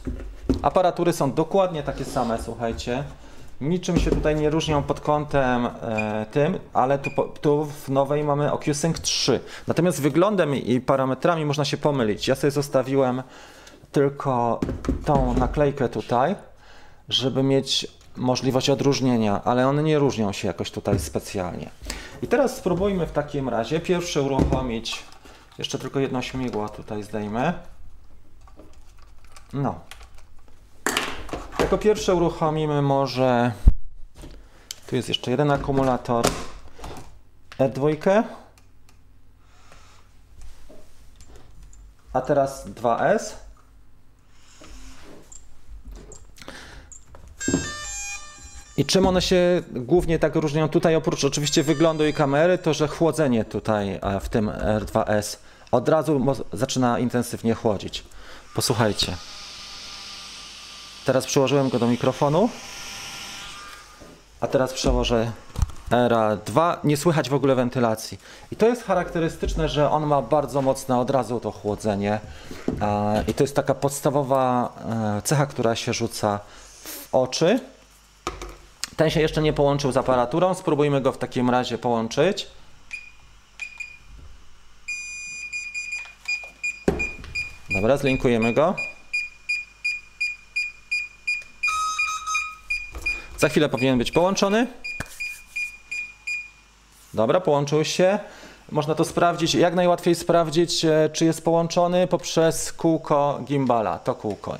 Aparatury są dokładnie takie same, słuchajcie. Niczym się tutaj nie różnią pod kątem e, tym, ale tu, tu, w nowej mamy OcuSync 3. Natomiast wyglądem i parametrami można się pomylić. Ja sobie zostawiłem tylko tą naklejkę tutaj, żeby mieć możliwość odróżnienia, ale one nie różnią się jakoś tutaj specjalnie. I teraz spróbujmy w takim razie pierwsze uruchomić, jeszcze tylko jedno śmigło tutaj zdejmę. No. Jako pierwsze uruchomimy może, tu jest jeszcze jeden akumulator, E2, a teraz 2S. I czym one się głównie tak różnią tutaj, oprócz oczywiście wyglądu i kamery, to że chłodzenie tutaj w tym R2S od razu zaczyna intensywnie chłodzić. Posłuchajcie. Teraz przyłożyłem go do mikrofonu, a teraz przełożę ERA 2. Nie słychać w ogóle wentylacji. I to jest charakterystyczne, że on ma bardzo mocne od razu to chłodzenie. I to jest taka podstawowa e, cecha, która się rzuca w oczy. Ten się jeszcze nie połączył z aparaturą. Spróbujmy go w takim razie połączyć. Dobra, zlinkujemy go. Za chwilę powinien być połączony. Dobra, połączył się. Można to sprawdzić, jak najłatwiej sprawdzić, e, czy jest połączony poprzez kółko gimbala, to kółko.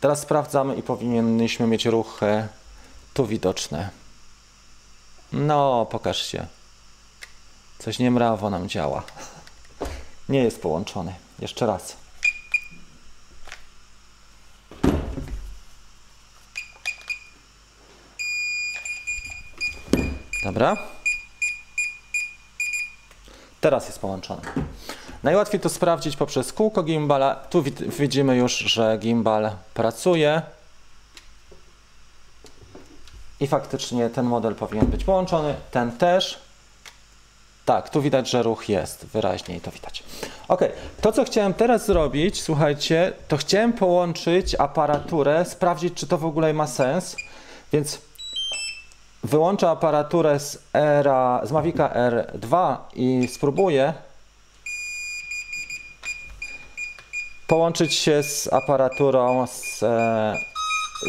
Teraz sprawdzamy i powinniśmy mieć ruchy tu widoczne. No, pokaż się. Coś niemrawo nam działa. Nie jest połączony. Jeszcze raz. Dobra. Teraz jest połączony. Najłatwiej to sprawdzić poprzez kółko gimbala. Tu widzimy już, że gimbal pracuje. I faktycznie ten model powinien być połączony, ten też. Tak, tu widać, że ruch jest, wyraźniej to widać. Ok, to co chciałem teraz zrobić, słuchajcie, to chciałem połączyć aparaturę, sprawdzić, czy to w ogóle ma sens. Więc wyłączę aparaturę z, Era, z Mavica R2 i spróbuję połączyć się z aparaturą z, e,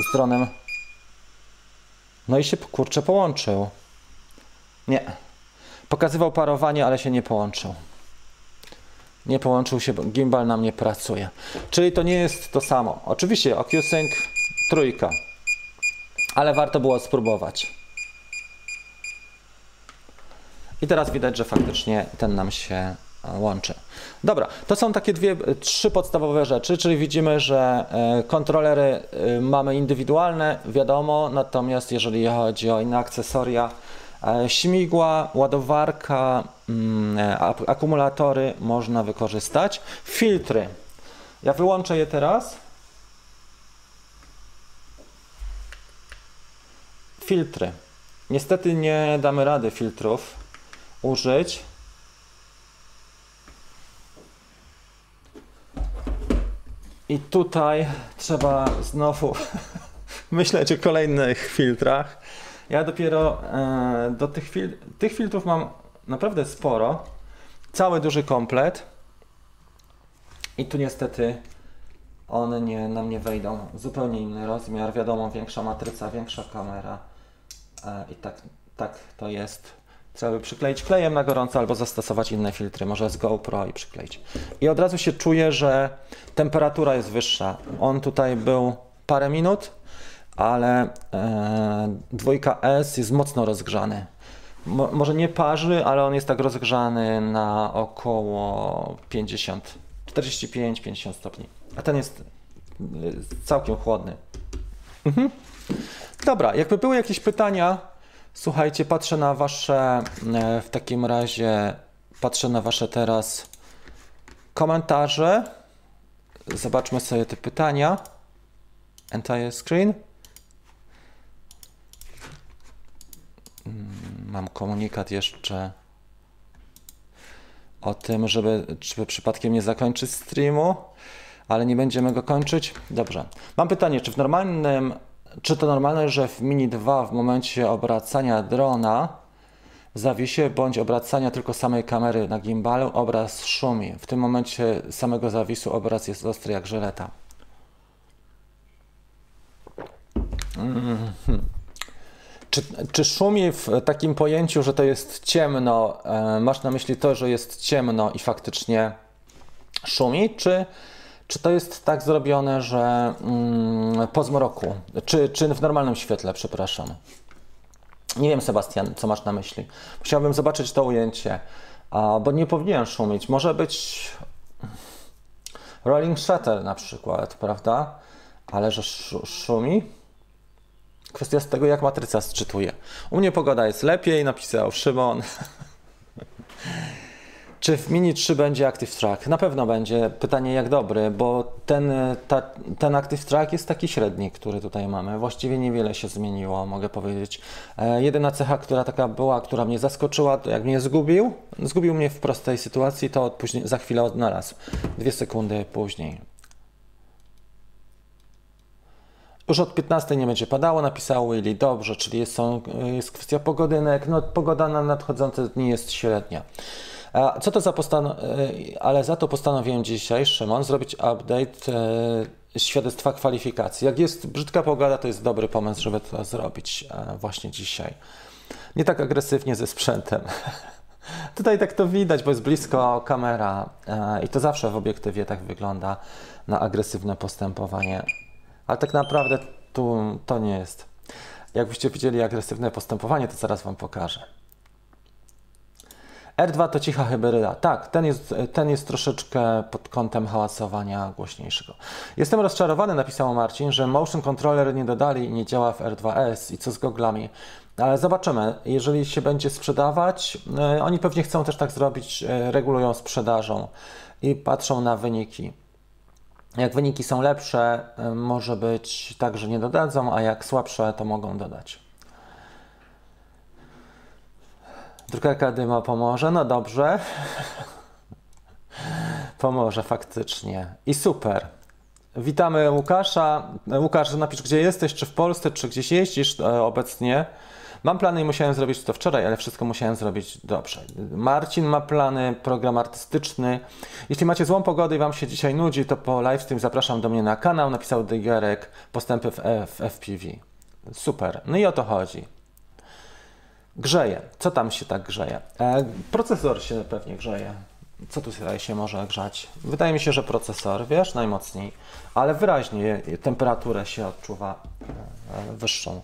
z dronem. No i się kurczę połączył. Nie. Pokazywał parowanie, ale się nie połączył. Nie połączył się, bo gimbal nam nie pracuje. Czyli to nie jest to samo. Oczywiście OcuSync trójka, ale warto było spróbować. I teraz widać, że faktycznie ten nam się e, łączy. Dobra, to są takie dwie, trzy podstawowe rzeczy, czyli widzimy, że e, kontrolery e, mamy indywidualne, wiadomo, natomiast jeżeli chodzi o inne akcesoria, śmigła, ładowarka, mm, akumulatory można wykorzystać. Filtry. Ja wyłączę je teraz. Filtry. Niestety nie damy rady filtrów użyć. I tutaj trzeba znowu myśleć o kolejnych filtrach. Ja dopiero e, do tych, fil tych filtrów mam naprawdę sporo. Cały duży komplet. I tu niestety one nie, nam nie wejdą. Zupełnie inny rozmiar, wiadomo, większa matryca, większa kamera. E, I tak, tak to jest. Trzeba by przykleić klejem na gorąco albo zastosować inne filtry, może z GoPro i przykleić. I od razu się czuje, że temperatura jest wyższa. On tutaj był parę minut, ale e, dwójka S jest mocno rozgrzany. Mo, może nie parzy, ale on jest tak rozgrzany na około 50, 45-50 stopni. A ten jest y, całkiem chłodny. Mhm. Dobra, jakby były jakieś pytania, słuchajcie, patrzę na wasze, e, w takim razie patrzę na wasze teraz komentarze. Zobaczmy sobie te pytania. Entire screen. Mam komunikat jeszcze o tym, żeby, żeby przypadkiem nie zakończyć streamu, ale nie będziemy go kończyć. Dobrze. Mam pytanie, czy w normalnym, czy to normalne, że w Mini 2 w momencie obracania drona zawisie bądź obracania tylko samej kamery na gimbalu obraz szumi. W tym momencie samego zawisu obraz jest ostry jak żeleta. Mm -hmm. Czy, czy szumi w takim pojęciu, że to jest ciemno, e, masz na myśli to, że jest ciemno i faktycznie szumi, czy, czy to jest tak zrobione, że mm, po zmroku, czy, czy w normalnym świetle, przepraszam? Nie wiem, Sebastian, co masz na myśli. Musiałbym zobaczyć to ujęcie, a, bo nie powinien szumić. Może być Rolling Shutter na przykład, prawda? Ale że szumi? Kwestia z tego, jak matryca sczytuje. U mnie pogoda jest lepiej, napisał Szymon. Czy w Mini 3 będzie Active Track? Na pewno będzie. Pytanie jak dobry, bo ten, ta, ten Active Track jest taki średni, który tutaj mamy. Właściwie niewiele się zmieniło, mogę powiedzieć. E, jedyna cecha, która taka była, która mnie zaskoczyła, to jak mnie zgubił, zgubił mnie w prostej sytuacji, to później, za chwilę odnalazł. Dwie sekundy później. Już od 15 nie będzie padało, napisał Willy. Dobrze, czyli jest, są, jest kwestia pogodynek. No, pogoda na nadchodzące dni jest średnia. A co to za postanowienie? Ale za to postanowiłem dzisiaj, Szymon, zrobić update e, świadectwa kwalifikacji. Jak jest brzydka pogoda, to jest dobry pomysł, żeby to zrobić e, właśnie dzisiaj. Nie tak agresywnie ze sprzętem. Tutaj tak to widać, bo jest blisko kamera e, i to zawsze w obiektywie tak wygląda na agresywne postępowanie ale tak naprawdę tu to nie jest. Jakbyście widzieli agresywne postępowanie, to zaraz Wam pokażę. R2 to cicha hybryda. Tak, ten jest, ten jest troszeczkę pod kątem hałasowania głośniejszego. Jestem rozczarowany, napisał Marcin, że motion controller nie dodali i nie działa w R2S i co z goglami. Ale zobaczymy, jeżeli się będzie sprzedawać, yy, oni pewnie chcą też tak zrobić, yy, regulują sprzedażą i patrzą na wyniki. Jak wyniki są lepsze, y, może być tak, że nie dodadzą, a jak słabsze, to mogą dodać. Drukarka dyma pomoże? No dobrze. pomoże faktycznie. I super. Witamy Łukasza. Łukasz, napisz gdzie jesteś, czy w Polsce, czy gdzieś jeździsz e, obecnie. Mam plany i musiałem zrobić to wczoraj, ale wszystko musiałem zrobić dobrze. Marcin ma plany, program artystyczny. Jeśli macie złą pogodę i Wam się dzisiaj nudzi, to po livestream zapraszam do mnie na kanał. Napisał Dygerek postępy w, w FPV. Super. No i o to chodzi. Grzeje. Co tam się tak grzeje? E, procesor się pewnie grzeje. Co tutaj się może grzać? Wydaje mi się, że procesor, wiesz, najmocniej, ale wyraźnie temperaturę się odczuwa e, wyższą.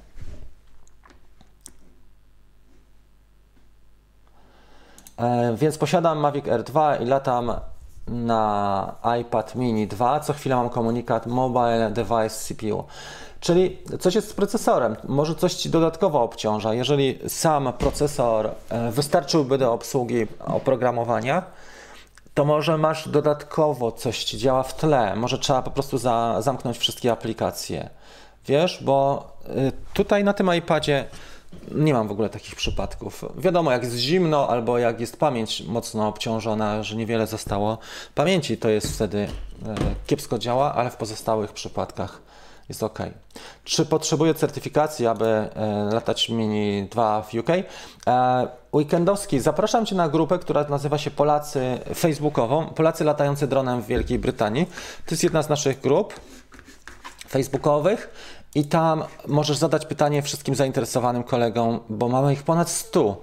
Więc posiadam Mavic R2 i latam na iPad mini 2. Co chwilę mam komunikat Mobile Device CPU. Czyli coś jest z procesorem, może coś Ci dodatkowo obciąża. Jeżeli sam procesor e, wystarczyłby do obsługi oprogramowania, to może masz dodatkowo coś Ci działa w tle. Może trzeba po prostu za, zamknąć wszystkie aplikacje. Wiesz, bo e, tutaj na tym iPadzie nie mam w ogóle takich przypadków. Wiadomo, jak jest zimno albo jak jest pamięć mocno obciążona, że niewiele zostało pamięci, to jest wtedy e, kiepsko działa, ale w pozostałych przypadkach jest ok. Czy potrzebuję certyfikacji, aby e, latać Mini 2 w UK? E, weekendowski, zapraszam Cię na grupę, która nazywa się Polacy Facebookową, Polacy latający dronem w Wielkiej Brytanii. To jest jedna z naszych grup facebookowych i tam możesz zadać pytanie wszystkim zainteresowanym kolegom, bo mamy ich ponad 100.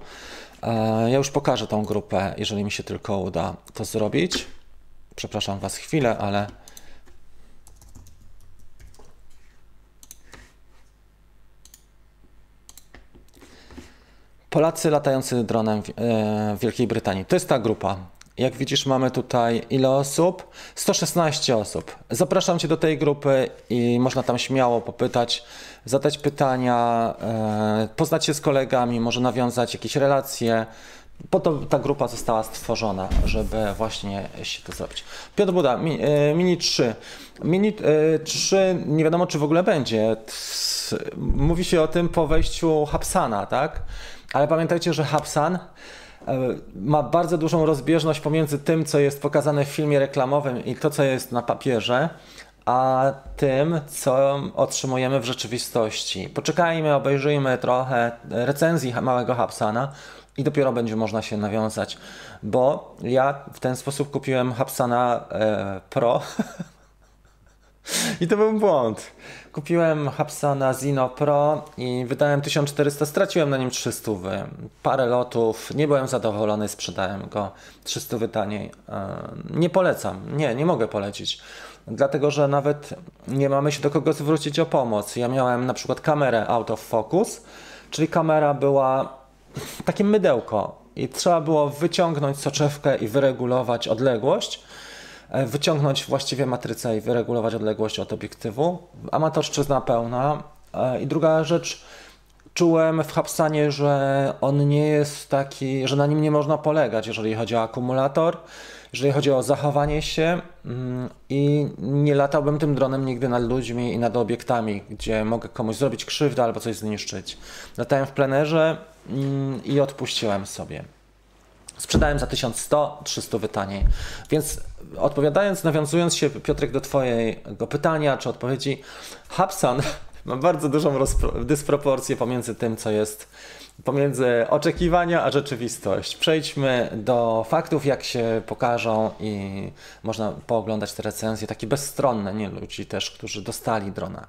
E, ja już pokażę tą grupę, jeżeli mi się tylko uda to zrobić. Przepraszam Was chwilę, ale Polacy latający dronem e, w Wielkiej Brytanii. To jest ta grupa. Jak widzisz, mamy tutaj ile osób? 116 osób. Zapraszam Cię do tej grupy i można tam śmiało popytać, zadać pytania, e, poznać się z kolegami, może nawiązać jakieś relacje. Po to ta grupa została stworzona, żeby właśnie się to zrobić. Piotr Buda, e, Mini 3. Mini 3 nie wiadomo, czy w ogóle będzie. Mówi się o tym po wejściu Hapsana, tak? Ale pamiętajcie, że Hapsan e, ma bardzo dużą rozbieżność pomiędzy tym, co jest pokazane w filmie reklamowym i to, co jest na papierze, a tym, co otrzymujemy w rzeczywistości. Poczekajmy, obejrzyjmy trochę recenzji małego Hapsana i dopiero będzie można się nawiązać, bo ja w ten sposób kupiłem Hapsana e, Pro I to był błąd. Kupiłem Hapsana Zino Pro i wydałem 1400, straciłem na nim 300. Parę lotów, nie byłem zadowolony, sprzedałem go 300 taniej. E, nie polecam, nie, nie mogę polecić. Dlatego, że nawet nie mamy się do kogo zwrócić o pomoc. Ja miałem na przykład kamerę out of focus, czyli kamera była takie mydełko i trzeba było wyciągnąć soczewkę i wyregulować odległość wyciągnąć właściwie matrycę i wyregulować odległość od obiektywu. Amatorszczyzna pełna. E, I druga rzecz, czułem w Hapsanie, że on nie jest taki, że na nim nie można polegać, jeżeli chodzi o akumulator, jeżeli chodzi o zachowanie się mm, i nie latałbym tym dronem nigdy nad ludźmi i nad obiektami, gdzie mogę komuś zrobić krzywdę albo coś zniszczyć. Latałem w plenerze mm, i odpuściłem sobie. Sprzedałem za 1100, 300 wytaniej. Więc odpowiadając, nawiązując się Piotrek do Twojego pytania czy odpowiedzi, Hubsan ma bardzo dużą dysproporcję pomiędzy tym, co jest pomiędzy oczekiwania a rzeczywistość. Przejdźmy do faktów, jak się pokażą i można pooglądać te recenzje, takie bezstronne, nie ludzi też, którzy dostali drona.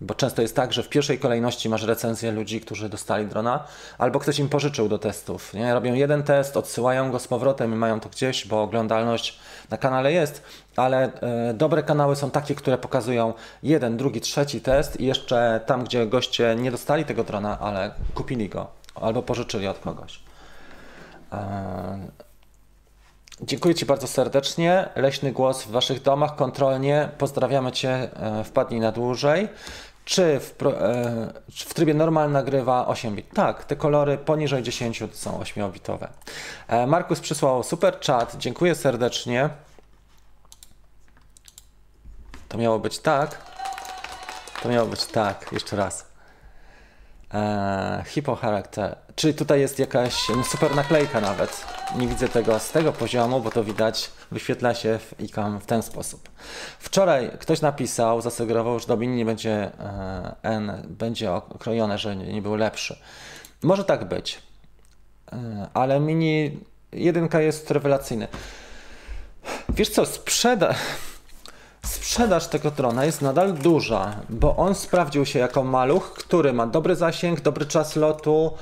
Bo często jest tak, że w pierwszej kolejności masz recenzję ludzi, którzy dostali drona, albo ktoś im pożyczył do testów. Nie? Robią jeden test, odsyłają go z powrotem i mają to gdzieś, bo oglądalność na kanale jest, ale e, dobre kanały są takie, które pokazują jeden, drugi, trzeci test i jeszcze tam, gdzie goście nie dostali tego drona, ale kupili go albo pożyczyli od kogoś. E, dziękuję Ci bardzo serdecznie. Leśny głos w Waszych domach, kontrolnie. Pozdrawiamy Cię. E, wpadnij na dłużej. Czy w, e, w, trybie normal nagrywa 8 bit? Tak, te kolory poniżej 10 są 8-bitowe. E, Markus przysłał super chat, dziękuję serdecznie. To miało być tak. To miało być tak, jeszcze raz. E, Hippo Character. Czyli tutaj jest jakaś super naklejka nawet. Nie widzę tego z tego poziomu, bo to widać, wyświetla się w ICAM w ten sposób. Wczoraj ktoś napisał, zasugerował, że do mini nie będzie e, N, będzie okrojone, że nie, nie był lepszy. Może tak być, e, ale mini jedynka jest rewelacyjny. Wiesz co, sprzeda sprzedaż tego drona jest nadal duża, bo on sprawdził się jako maluch, który ma dobry zasięg, dobry czas lotu,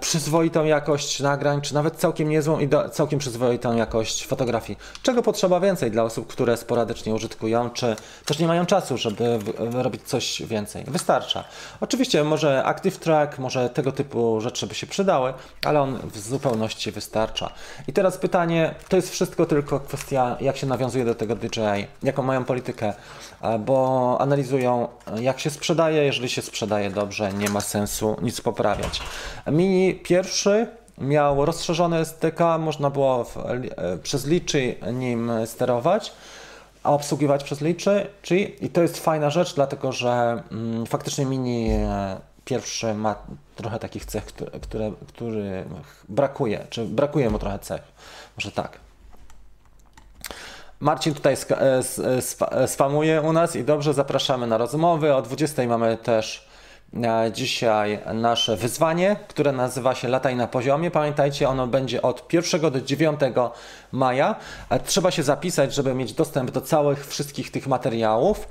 przyzwoitą jakość nagrań, czy nawet całkiem niezłą i całkiem przyzwoitą jakość fotografii. Czego potrzeba więcej dla osób, które sporadycznie użytkują, czy też nie mają czasu, żeby robić coś więcej? Wystarcza. Oczywiście może Active Track, może tego typu rzeczy by się przydały, ale on w zupełności wystarcza. I teraz pytanie, to jest wszystko tylko kwestia, jak się nawiązuje do tego DJI, jaką mają politykę, e, bo analizują, jak się sprzedaje. Jeżeli się sprzedaje dobrze, nie ma sensu nic poprawiać. Mini pierwszy miał rozszerzone SDK, można było w, e, przez liczy nim sterować, a obsługiwać przez liczy. Czyli, I to jest fajna rzecz, dlatego że mm, faktycznie Mini e, pierwszy ma trochę takich cech, które, które, których brakuje, czy brakuje mu trochę cech. Może tak. Marcin tutaj spamuje u nas i dobrze zapraszamy na rozmowy. O 20 mamy też dzisiaj nasze wyzwanie, które nazywa się Lataj na poziomie. Pamiętajcie, ono będzie od 1 do 9 maja. Trzeba się zapisać, żeby mieć dostęp do całych wszystkich tych materiałów.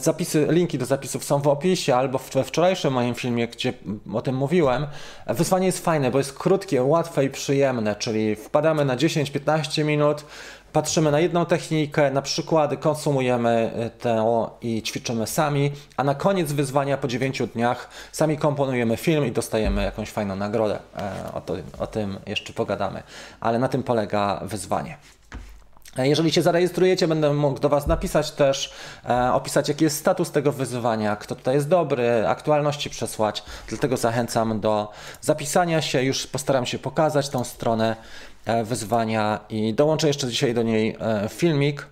Zapisy, linki do zapisów są w opisie albo we wczorajszym moim filmie, gdzie o tym mówiłem. Wyzwanie jest fajne, bo jest krótkie, łatwe i przyjemne, czyli wpadamy na 10-15 minut, patrzymy na jedną technikę, na przykłady, konsumujemy y, tę i ćwiczymy sami, a na koniec wyzwania po 9 dniach sami komponujemy film i dostajemy jakąś fajną nagrodę. E, o, to, o tym jeszcze pogadamy, ale na tym polega wyzwanie. E, jeżeli się zarejestrujecie, będę mógł do Was napisać też, e, opisać jaki jest status tego wyzwania, kto tutaj jest dobry, aktualności przesłać. Dlatego zachęcam do zapisania się. Już postaram się pokazać tą stronę E, wyzwania i dołączę jeszcze dzisiaj do niej e, filmik,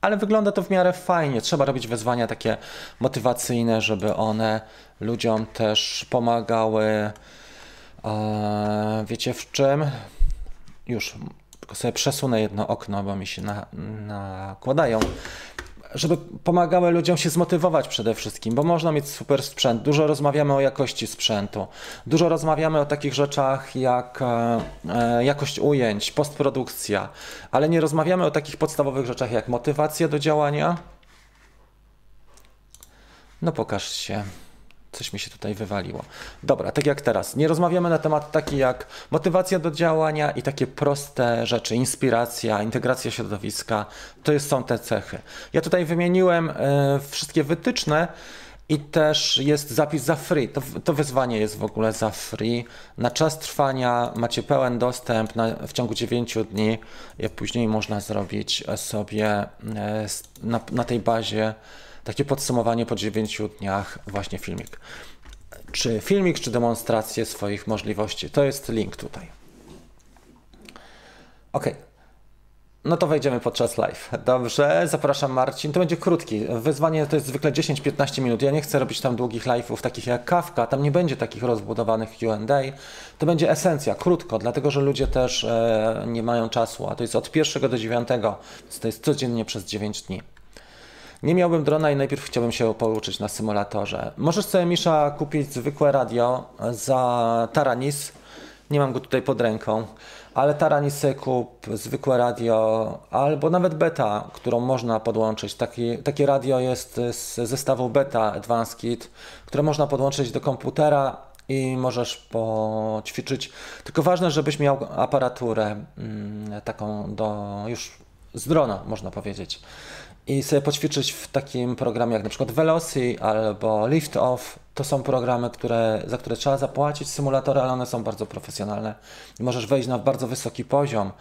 ale wygląda to w miarę fajnie. Trzeba robić wyzwania takie motywacyjne, żeby one ludziom też pomagały. E, wiecie w czym? Już tylko sobie przesunę jedno okno, bo mi się na, nakładają żeby pomagały ludziom się zmotywować przede wszystkim, bo można mieć super sprzęt. Dużo rozmawiamy o jakości sprzętu, dużo rozmawiamy o takich rzeczach jak e, e, jakość ujęć, postprodukcja, ale nie rozmawiamy o takich podstawowych rzeczach jak motywacja do działania. No pokaż się. Coś mi się tutaj wywaliło. Dobra, tak jak teraz. Nie rozmawiamy na temat taki jak motywacja do działania i takie proste rzeczy, inspiracja, integracja środowiska. To jest, są te cechy. Ja tutaj wymieniłem y, wszystkie wytyczne i też jest zapis za free. To, to wyzwanie jest w ogóle za free. Na czas trwania macie pełen dostęp na, w ciągu 9 dni. I później można zrobić sobie y, na, na tej bazie takie podsumowanie po 9 dniach, właśnie filmik. Czy filmik, czy demonstrację swoich możliwości. To jest link tutaj. Ok. No to wejdziemy podczas live. Dobrze, zapraszam Marcin. To będzie krótki. Wyzwanie to jest zwykle 10-15 minut. Ja nie chcę robić tam długich live'ów takich jak Kawka. Tam nie będzie takich rozbudowanych Q&A. To będzie esencja, krótko, dlatego że ludzie też e, nie mają czasu, a to jest od 1 do 9, więc to jest codziennie przez 9 dni. Nie miałbym drona i najpierw chciałbym się pouczyć na symulatorze. Możesz sobie, Misza, kupić zwykłe radio za Taranis. Nie mam go tutaj pod ręką, ale Taranis kup, zwykłe radio, albo nawet beta, którą można podłączyć. Taki, takie radio jest z zestawu beta Advanced Kit, które można podłączyć do komputera i możesz poćwiczyć. Tylko ważne, żebyś miał aparaturę mm, taką do już z drona, można powiedzieć i sobie poćwiczyć w takim programie jak na przykład Velocity albo Lift Off. To są programy, które, za które trzeba zapłacić symulatory, ale one są bardzo profesjonalne i możesz wejść na bardzo wysoki poziom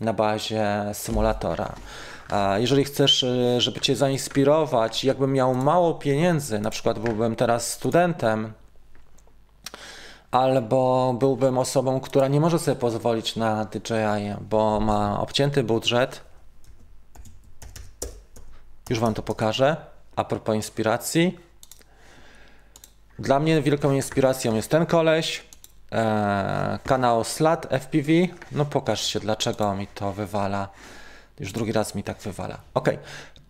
na bazie symulatora. A jeżeli chcesz, y, żeby Cię zainspirować, jakbym miał mało pieniędzy, na przykład byłbym teraz studentem, albo byłbym osobą, która nie może sobie pozwolić na DJI, bo ma obcięty budżet, już Wam to pokażę. A propos inspiracji. Dla mnie wielką inspiracją jest ten koleś. E, kanał Slat FPV. No pokaż się, dlaczego mi to wywala. Już drugi raz mi tak wywala. Ok.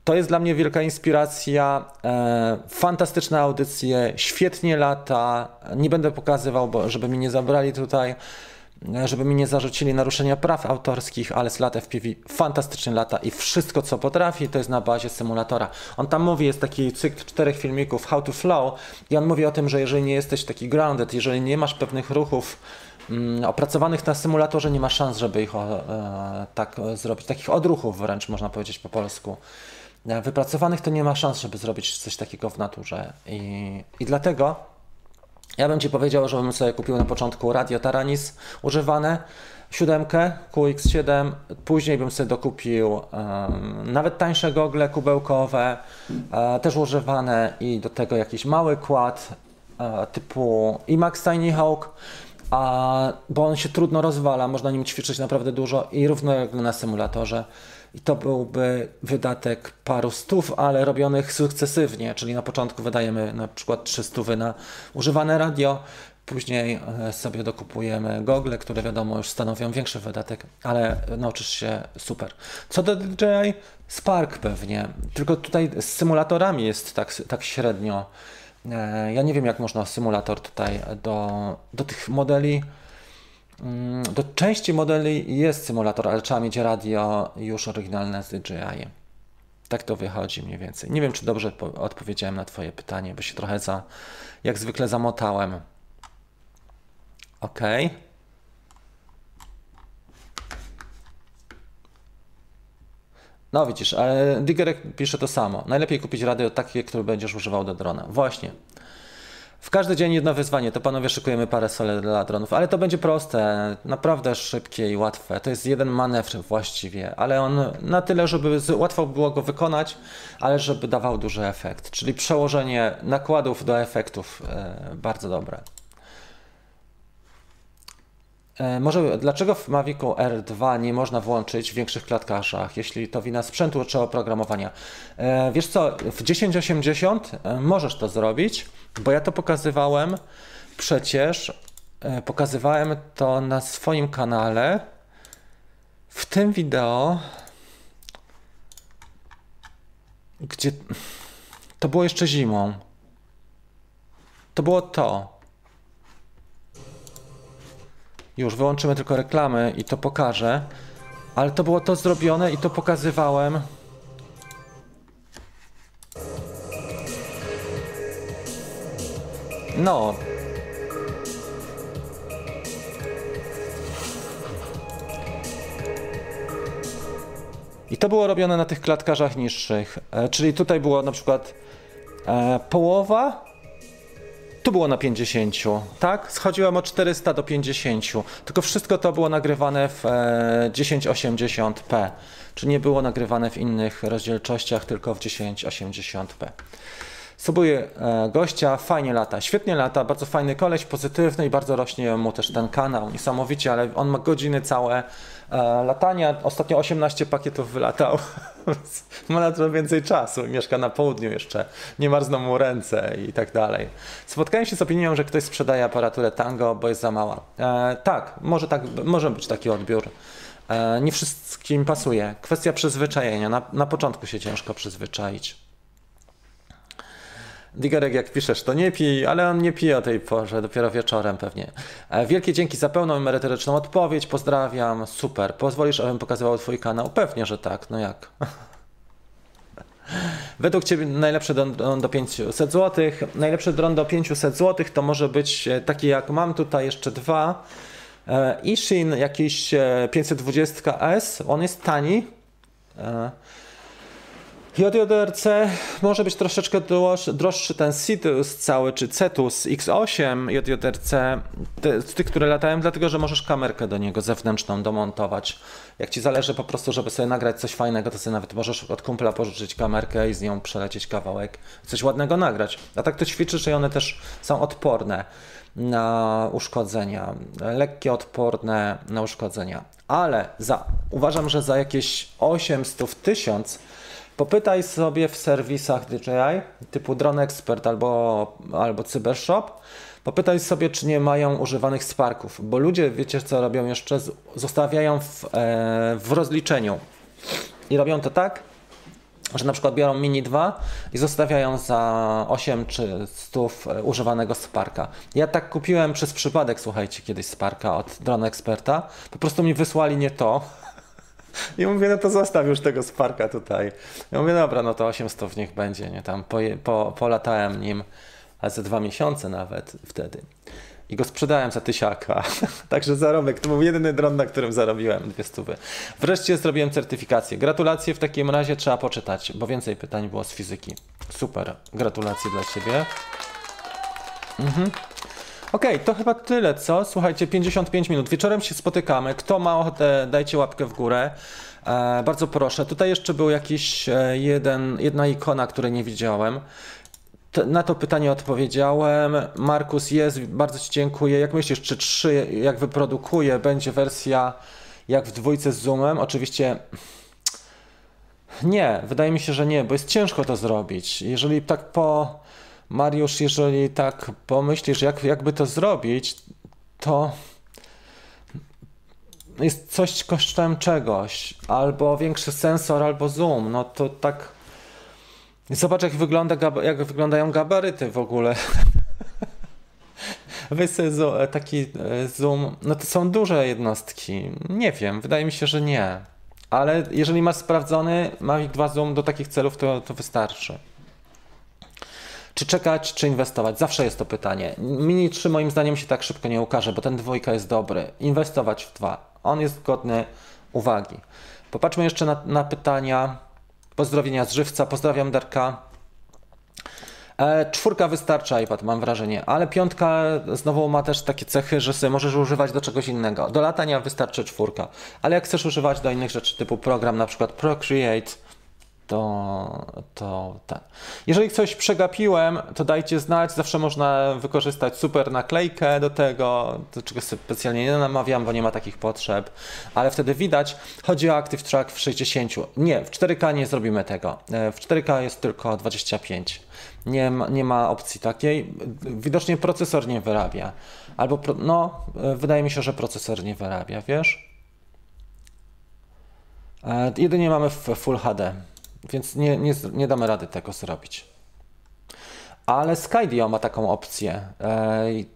To jest dla mnie wielka inspiracja. E, fantastyczne audycje, świetnie lata. Nie będę pokazywał, bo żeby mi nie zabrali tutaj żeby mi nie zarzucili naruszenia praw autorskich, ale z lat FPV fantastycznie lata i wszystko co potrafi to jest na bazie symulatora. On tam mówi, jest taki cykl czterech filmików How to Flow i on mówi o tym, że jeżeli nie jesteś taki grounded, jeżeli nie masz pewnych ruchów mm, opracowanych na symulatorze, nie ma szans, żeby ich o, e, tak zrobić, takich odruchów wręcz można powiedzieć po polsku. E, wypracowanych to nie ma szans, żeby zrobić coś takiego w naturze i, i dlatego ja bym Ci powiedział, żebym sobie kupił na początku radio Taranis używane, siódemkę QX7, później bym sobie dokupił um, nawet tańsze gogle kubełkowe, e, też używane i do tego jakiś mały kład e, typu IMAX Tiny Hawk, a, bo on się trudno rozwala, można nim ćwiczyć naprawdę dużo i równo jak na symulatorze i to byłby wydatek paru stów, ale robionych sukcesywnie, czyli na początku wydajemy na przykład 300 na używane radio, Później e, sobie dokupujemy gogle, które wiadomo już stanowią większy wydatek, ale nauczysz się super. Co do DJI, Spark pewnie, tylko tutaj z symulatorami jest tak, tak średnio. E, ja nie wiem, jak można symulator tutaj do, do tych modeli. Mm, do części modeli jest symulator, ale trzeba mieć radio już oryginalne z DJI. Tak to wychodzi mniej więcej. Nie wiem, czy dobrze odpowiedziałem na Twoje pytanie, bo się trochę za, jak zwykle zamotałem. OK. No widzisz, ale Digerek pisze to samo. Najlepiej kupić radio takie, które będziesz używał do drona. Właśnie. W każdy dzień jedno wyzwanie, to panowie szykujemy parę sole dla dronów, ale to będzie proste, naprawdę szybkie i łatwe. To jest jeden manewr właściwie, ale on na tyle, żeby łatwo było go wykonać, ale żeby dawał duży efekt. Czyli przełożenie nakładów do efektów e, bardzo dobre. E, może dlaczego w Mavicu R2 nie można włączyć w większych klatkarzach, jeśli to wina sprzętu czy oprogramowania? E, wiesz co, w 1080 e, możesz to zrobić, bo ja to pokazywałem przecież, pokazywałem to na swoim kanale. W tym wideo, gdzie to było jeszcze zimą. To było to. Już wyłączymy tylko reklamy i to pokażę. Ale to było to zrobione i to pokazywałem. No. I to było robione na tych klatkarzach niższych. E, czyli tutaj było na przykład e, połowa tu było na 50, tak? Schodziłem o 400 do 50. Tylko wszystko to było nagrywane w e, 1080p. Czy nie było nagrywane w innych rozdzielczościach, tylko w 1080p. Subuję e, gościa, fajnie lata, świetnie lata, bardzo fajny koleś, pozytywny i bardzo rośnie mu też ten kanał, niesamowicie, ale on ma godziny całe e, latania, ostatnio 18 pakietów wylatał, ma na to więcej czasu, mieszka na południu jeszcze, nie marzną mu ręce i tak dalej. Spotkałem się z opinią, że ktoś sprzedaje aparaturę Tango, bo jest za mała. E, tak, może, tak, może być taki odbiór. E, nie wszystkim pasuje. Kwestia przyzwyczajenia. Na, na początku się ciężko przyzwyczaić. Digerek, jak piszesz, to nie pij, ale on nie pije o tej porze, dopiero wieczorem pewnie. E, wielkie dzięki za pełną merytoryczną odpowiedź, pozdrawiam, super. Pozwolisz, abym pokazywał Twój kanał? Pewnie, że tak, no jak? Według Ciebie najlepszy dron do 500 zł. Najlepszy dron do 500 zł to może być e, taki jak mam tutaj jeszcze dwa. E, Ishin jakiś 520S, on jest tani. JJRC może być troszeczkę droższy ten Citus cały, czy Cetus X8 JJRC, tych, które latają, dlatego że możesz kamerkę do niego zewnętrzną domontować. Jak ci zależy po prostu, żeby sobie nagrać coś fajnego, to sobie nawet możesz od kumpla pożyczyć kamerkę i z nią przelecieć kawałek, coś ładnego nagrać. A tak to ćwiczysz i one też są odporne na uszkodzenia, lekkie, odporne na uszkodzenia. Ale za, uważam, że za jakieś 800 1000 Popytaj sobie w serwisach DJI typu Drone Expert albo, albo Cybershop. Popytaj sobie, czy nie mają używanych Sparków, bo ludzie, wiecie co robią jeszcze? Zostawiają w, e, w rozliczeniu. I robią to tak, że na przykład biorą Mini 2 i zostawiają za 8 czy 100 e, używanego Sparka. Ja tak kupiłem przez przypadek, słuchajcie, kiedyś Sparka od Drone Experta. Po prostu mi wysłali nie to, i mówię, no to zostaw już tego Sparka tutaj. Ja mówię, dobra, no to 800 niech będzie, nie? Tam po, po, polatałem nim, a dwa miesiące nawet wtedy. I go sprzedałem za tysiaka. Także zarobek. To był jedyny dron, na którym zarobiłem dwie stówy. Wreszcie zrobiłem certyfikację. Gratulacje w takim razie trzeba poczytać, bo więcej pytań było z fizyki. Super. Gratulacje dla Ciebie. Mhm. Okej, okay, to chyba tyle, co? Słuchajcie, 55 minut. Wieczorem się spotykamy. Kto ma ochotę, dajcie łapkę w górę. E, bardzo proszę. Tutaj jeszcze był jakiś e, jeden, jedna ikona, której nie widziałem. na to pytanie odpowiedziałem. Markus jest, bardzo Ci dziękuję. Jak myślisz, czy 3, jak wyprodukuje, będzie wersja jak w dwójce z Zoomem? Oczywiście nie, wydaje mi się, że nie, bo jest ciężko to zrobić. Jeżeli tak po Mariusz, jeżeli tak pomyślisz, jak, jakby to zrobić, to jest coś kosztem czegoś, albo większy sensor, albo zoom, no to tak zobacz jak, wygląda, jak wyglądają gabaryty w ogóle. Sobie taki e, zoom, no to są duże jednostki, nie wiem, wydaje mi się, że nie, ale jeżeli masz sprawdzony Mavic 2 Zoom do takich celów, to, to wystarczy. Czy czekać, czy inwestować? Zawsze jest to pytanie. Mini 3 moim zdaniem się tak szybko nie ukaże, bo ten dwójka jest dobry. Inwestować w dwa. On jest godny uwagi. Popatrzmy jeszcze na, na pytania. Pozdrowienia z żywca. Pozdrawiam Darka. E, czwórka wystarcza iPad, mam wrażenie, ale piątka znowu ma też takie cechy, że sobie możesz używać do czegoś innego. Do latania wystarczy czwórka, ale jak chcesz używać do innych rzeczy typu program, na przykład Procreate, to, to ten. Jeżeli coś przegapiłem, to dajcie znać. Zawsze można wykorzystać super naklejkę do tego, do czego specjalnie nie namawiam, bo nie ma takich potrzeb, ale wtedy widać. Chodzi o Active Track w 60. Nie, w 4K nie zrobimy tego. E, w 4K jest tylko 25. Nie ma, nie ma opcji takiej. Widocznie procesor nie wyrabia. Albo, pro, no, e, wydaje mi się, że procesor nie wyrabia, wiesz? E, jedynie mamy w Full HD. Więc nie, nie, nie damy rady tego zrobić. Ale Skydio ma taką opcję.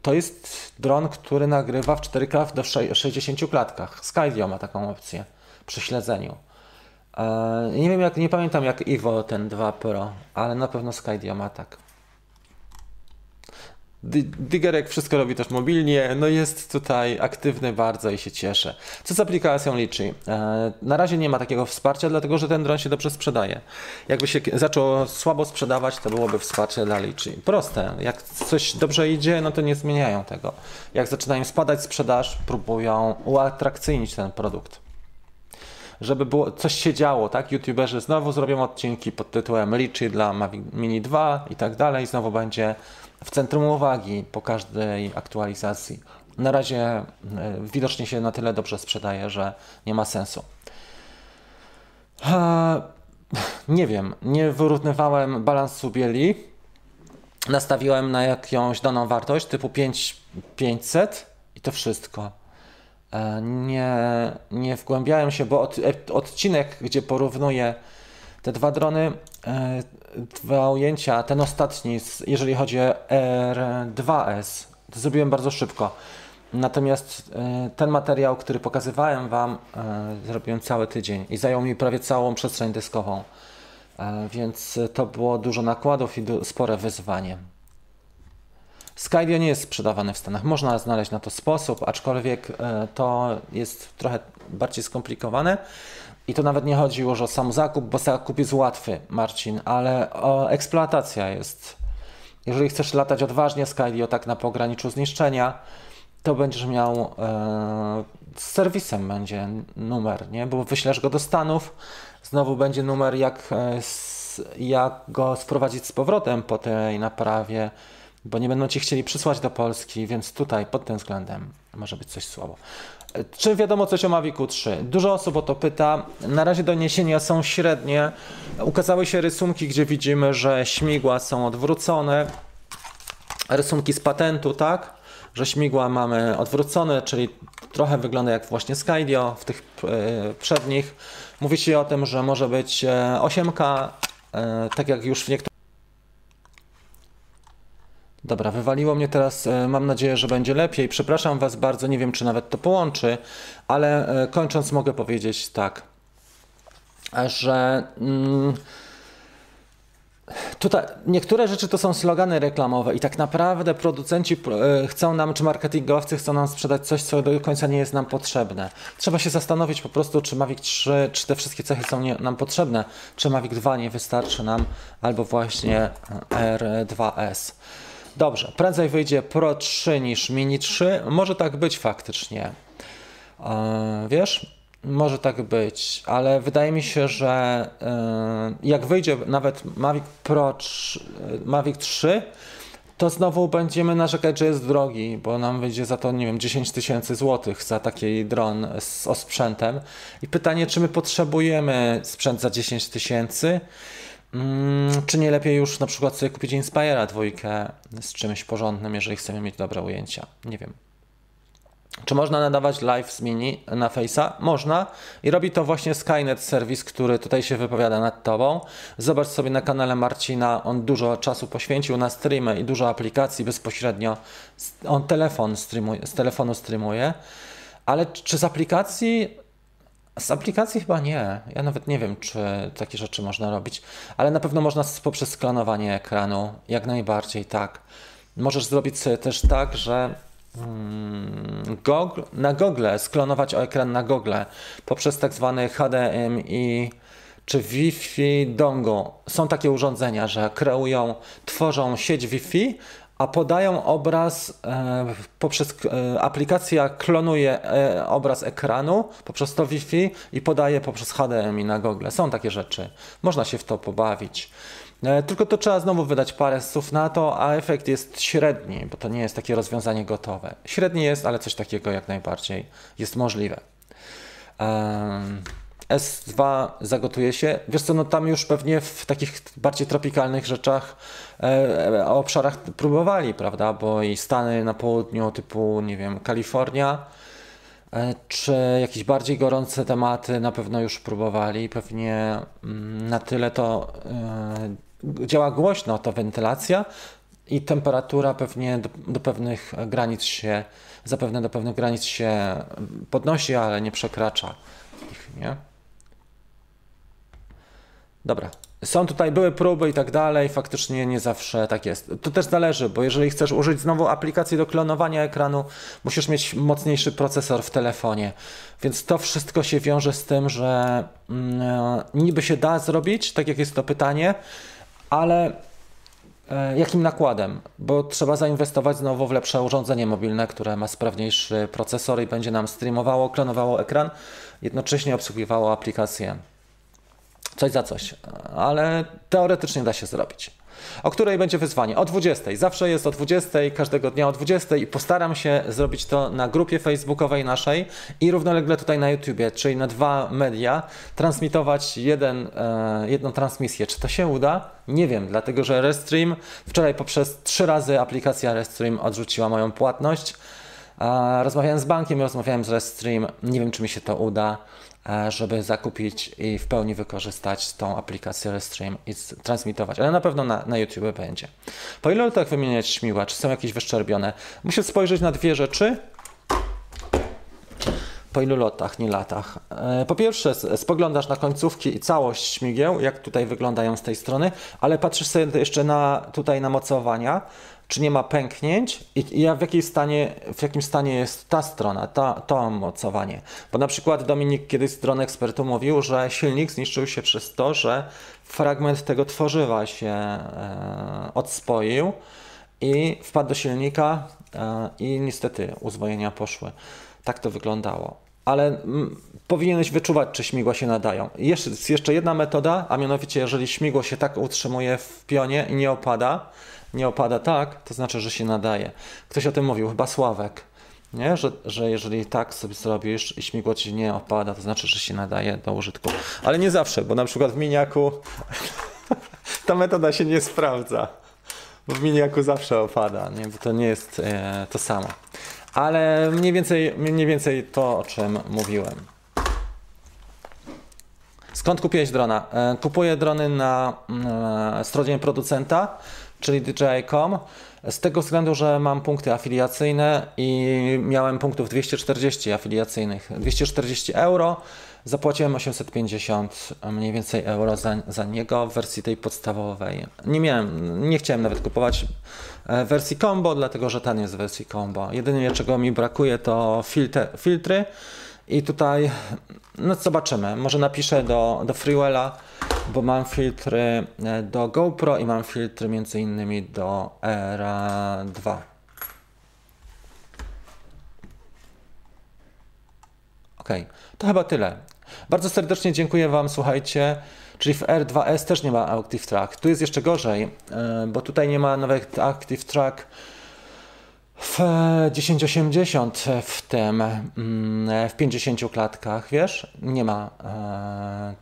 To jest dron, który nagrywa w 4K do 60 klatkach. Skydio ma taką opcję przy śledzeniu. Nie wiem, jak, nie pamiętam jak Ivo ten 2 Pro, ale na pewno Skydio ma tak. Digerek wszystko robi też mobilnie, no jest tutaj aktywny bardzo i się cieszę. Co z aplikacją Litchi? E, na razie nie ma takiego wsparcia, dlatego że ten dron się dobrze sprzedaje. Jakby się zaczął słabo sprzedawać, to byłoby wsparcie dla Litchi. Proste, jak coś dobrze idzie, no to nie zmieniają tego. Jak zaczynają spadać sprzedaż, próbują uatrakcyjnić ten produkt żeby było, coś się działo, tak? YouTuberzy znowu zrobią odcinki pod tytułem Litchi dla Mavic Mini 2 i tak dalej. Znowu będzie w centrum uwagi po każdej aktualizacji. Na razie e, widocznie się na tyle dobrze sprzedaje, że nie ma sensu. Nie wiem, nie wyrównywałem balansu bieli. Nastawiłem na jakąś daną wartość typu 5500 i to wszystko. E, nie, nie wgłębiałem się, bo od, e, odcinek, gdzie porównuję te dwa drony, e, dwa ujęcia, ten ostatni, jeżeli chodzi o R2S, to zrobiłem bardzo szybko. Natomiast e, ten materiał, który pokazywałem Wam, e, zrobiłem cały tydzień i zajął mi prawie całą przestrzeń dyskową. Więc to było dużo nakładów i spore wyzwanie. Skydio nie jest sprzedawany w Stanach. Można znaleźć na to sposób, aczkolwiek to jest trochę bardziej skomplikowane. I to nawet nie chodzi już o sam zakup, bo zakup jest łatwy, Marcin, ale o eksploatacja jest. Jeżeli chcesz latać odważnie z tak na pograniczu zniszczenia, to będziesz miał e, z serwisem będzie numer, nie? Bo wyślesz go do Stanów, znowu będzie numer jak, e, jak go sprowadzić z powrotem po tej naprawie, bo nie będą ci chcieli przysłać do Polski, więc tutaj pod tym względem może być coś słabo. Czy wiadomo coś o Mavicu 3? Dużo osób o to pyta. Na razie doniesienia są średnie. Ukazały się rysunki, gdzie widzimy, że śmigła są odwrócone. Rysunki z patentu, tak? Że śmigła mamy odwrócone, czyli trochę wygląda jak właśnie Skydio w tych yy, przednich. Mówi się o tym, że może być 8K, yy, e, tak jak już w niektórych Dobra, wywaliło mnie teraz. E, mam nadzieję, że będzie lepiej. Przepraszam Was bardzo, nie wiem, czy nawet to połączy, ale e, kończąc, mogę powiedzieć tak, że. Mm, Tutaj niektóre rzeczy to są slogany reklamowe i tak naprawdę producenci e, chcą nam, czy marketingowcy chcą nam sprzedać coś, co do końca nie jest nam potrzebne. Trzeba się zastanowić po prostu, czy Mavic 3, czy te wszystkie cechy są nie, nam potrzebne, czy Mavic 2 nie wystarczy nam, albo właśnie R2S. Dobrze, prędzej wyjdzie Pro 3 niż Mini 3. Może tak być faktycznie. E, wiesz? Może tak być, ale wydaje mi się, że e, jak wyjdzie nawet Mavic Pro 3, Mavic 3 to znowu będziemy narzekać, że jest drogi, bo nam wyjdzie za to, nie wiem, 10 tysięcy złotych za taki dron z osprzętem. I pytanie, czy my potrzebujemy sprzęt za 10 tysięcy? Mm, czy nie lepiej już na przykład sobie kupić Inspire'a dwójkę z czymś porządnym, jeżeli chcemy mieć dobre ujęcia? Nie wiem. Czy można nadawać live z mini na Face'a? Można i robi to właśnie Skynet serwis, który tutaj się wypowiada nad tobą. Zobacz sobie na kanale Marcina, on dużo czasu poświęcił na streamy i dużo aplikacji bezpośrednio. On telefon streamuje, z telefonu streamuje. Ale czy z aplikacji? Z aplikacji chyba nie. Ja nawet nie wiem, czy takie rzeczy można robić, ale na pewno można poprzez sklonowanie ekranu. Jak najbardziej tak. Możesz zrobić też tak, że Google, na Google, sklonować ekran na Google poprzez tak zwany HDMI czy Wi-Fi dongle. Są takie urządzenia, że kreują, tworzą sieć Wi-Fi, a podają obraz e, poprzez e, aplikacja klonuje e, obraz ekranu poprzez to Wi-Fi i podaje poprzez HDMI na Google. Są takie rzeczy. Można się w to pobawić. E, tylko to trzeba znowu wydać parę słów na to, a efekt jest średni, bo to nie jest takie rozwiązanie gotowe. Średni jest, ale coś takiego jak najbardziej jest możliwe. S2 zagotuje się. Wiesz co, no tam już pewnie w takich bardziej tropikalnych rzeczach, e, obszarach próbowali, prawda? Bo i Stany na południu typu, nie wiem, Kalifornia, e, czy jakieś bardziej gorące tematy na pewno już próbowali. Pewnie mm, na tyle to e, działa głośno ta wentylacja i temperatura pewnie do, do, pewnych granic się, zapewne do pewnych granic się podnosi, ale nie przekracza ich, nie? Dobra. Są tutaj, były próby i tak dalej, faktycznie nie zawsze tak jest. To też zależy, bo jeżeli chcesz użyć znowu aplikacji do klonowania ekranu, musisz mieć mocniejszy procesor w telefonie. Więc to wszystko się wiąże z tym, że mm, niby się da zrobić, tak jak jest to pytanie, ale e, jakim nakładem? Bo trzeba zainwestować znowu w lepsze urządzenie mobilne, które ma sprawniejszy procesor i będzie nam streamowało, klonowało ekran, jednocześnie obsługiwało aplikacje. Coś za coś, ale teoretycznie da się zrobić o której będzie wyzwanie. O 20. Zawsze jest o 20, każdego dnia o 20 i postaram się zrobić to na grupie facebookowej naszej i równolegle tutaj na YouTubie, czyli na dwa media, transmitować jeden, e, jedną transmisję. Czy to się uda? Nie wiem, dlatego że Restream wczoraj poprzez trzy razy aplikacja Restream odrzuciła moją płatność. Rozmawiałem z bankiem, rozmawiałem z Restream. Nie wiem, czy mi się to uda. E, żeby zakupić i w pełni wykorzystać tą aplikację Restream i transmitować, ale na pewno na, na YouTube będzie. Po ilu latach wymieniać śmigła? Czy są jakieś wyszczerbione? Muszę spojrzeć na dwie rzeczy. Po ilu lotach, nie latach? E, po pierwsze, spoglądasz na końcówki i całość śmigieł, jak tutaj wyglądają z tej strony, ale patrzysz sobie jeszcze na, tutaj na mocowania czy nie ma pęknięć i, i w, jakiej stanie, w jakim stanie jest ta strona, ta, to mocowanie. Bo na przykład Dominik kiedyś z Drone Expertu mówił, że silnik zniszczył się przez to, że fragment tego tworzywa się e, odspoił i wpadł do silnika e, i niestety uzwojenia poszły. Tak to wyglądało. Ale m, powinieneś wyczuwać, czy śmigła się nadają. Jest jeszcze jedna metoda, a mianowicie jeżeli śmigło się tak utrzymuje w pionie i nie opada, nie opada tak, to znaczy, że się nadaje. Ktoś o tym mówił, chyba Sławek, nie? Że, że jeżeli tak sobie zrobisz i śmigło ci nie opada, to znaczy, że się nadaje do użytku. Ale nie zawsze, bo na przykład w miniaku ta metoda się nie sprawdza. Bo w miniaku zawsze opada, nie? bo to nie jest e, to samo. Ale mniej więcej, mniej więcej to, o czym mówiłem. Skąd kupiłeś drona? E, kupuję drony na e, stronie producenta czyli DJI.com, z tego względu, że mam punkty afiliacyjne i miałem punktów 240 afiliacyjnych. 240 euro, zapłaciłem 850 mniej więcej euro za, za niego w wersji tej podstawowej. Nie miałem, nie chciałem nawet kupować e, wersji combo, dlatego że ten jest w wersji combo. Jedynie czego mi brakuje to filtry, filtry i tutaj no zobaczymy, może napiszę do, do Freewella, bo mam filtry e, do GoPro i mam filtry między innymi do Era 2. Ok, to chyba tyle. Bardzo serdecznie dziękuję Wam, słuchajcie. Czyli w R2S też nie ma Active Track. Tu jest jeszcze gorzej, e, bo tutaj nie ma nawet Active Track w 1080 w tym, mm, w 50 klatkach, wiesz, nie ma, e,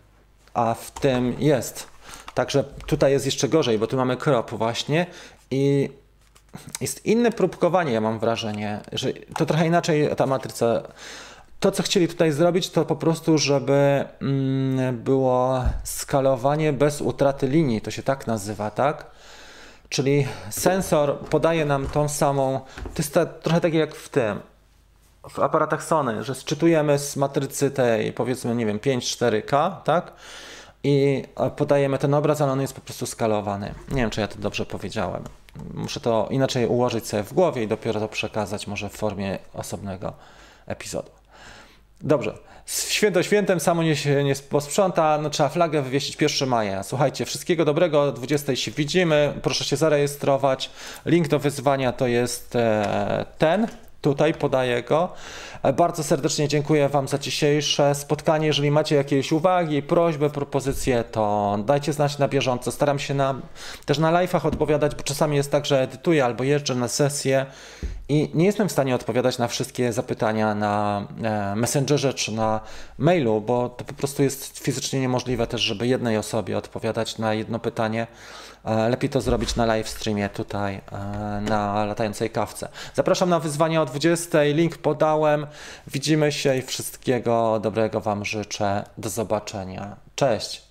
a w tym jest. Także tutaj jest jeszcze gorzej, bo tu mamy crop właśnie i jest inne próbkowanie, ja mam wrażenie, że to trochę inaczej ta matryca. To, co chcieli tutaj zrobić, to po prostu, żeby mm, było skalowanie bez utraty linii, to się tak nazywa, tak? Czyli sensor podaje nam tą samą, to jest ta, trochę tak jak w tym, w aparatach Sony, że sczytujemy z matrycy tej, powiedzmy, nie wiem, 5-4K, tak? I podajemy ten obraz, ale on jest po prostu skalowany. Nie wiem, czy ja to dobrze powiedziałem. Muszę to inaczej ułożyć sobie w głowie i dopiero to przekazać może w formie osobnego epizodu. Dobrze. Święto świętem, samo nie się nie posprząta, no trzeba flagę wywiesić 1 maja. Słuchajcie, wszystkiego dobrego, 20 się widzimy, proszę się zarejestrować. Link do wyzwania to jest e, ten, tutaj podaję go. E, bardzo serdecznie dziękuję Wam za dzisiejsze spotkanie. Jeżeli macie jakieś uwagi, prośby, propozycje, to dajcie znać na bieżąco. Staram się na, też na live'ach odpowiadać, bo czasami jest tak, że edytuję albo jeżdżę na sesję i nie jestem w stanie odpowiadać na wszystkie zapytania na e, Messengerze czy na mailu, bo to po prostu jest fizycznie niemożliwe też, żeby jednej osobie odpowiadać na jedno pytanie. E, lepiej to zrobić na live streamie tutaj e, na latającej kawce. Zapraszam na wyzwanie o 20. Link podałem. Widzimy się i wszystkiego dobrego Wam życzę. Do zobaczenia. Cześć.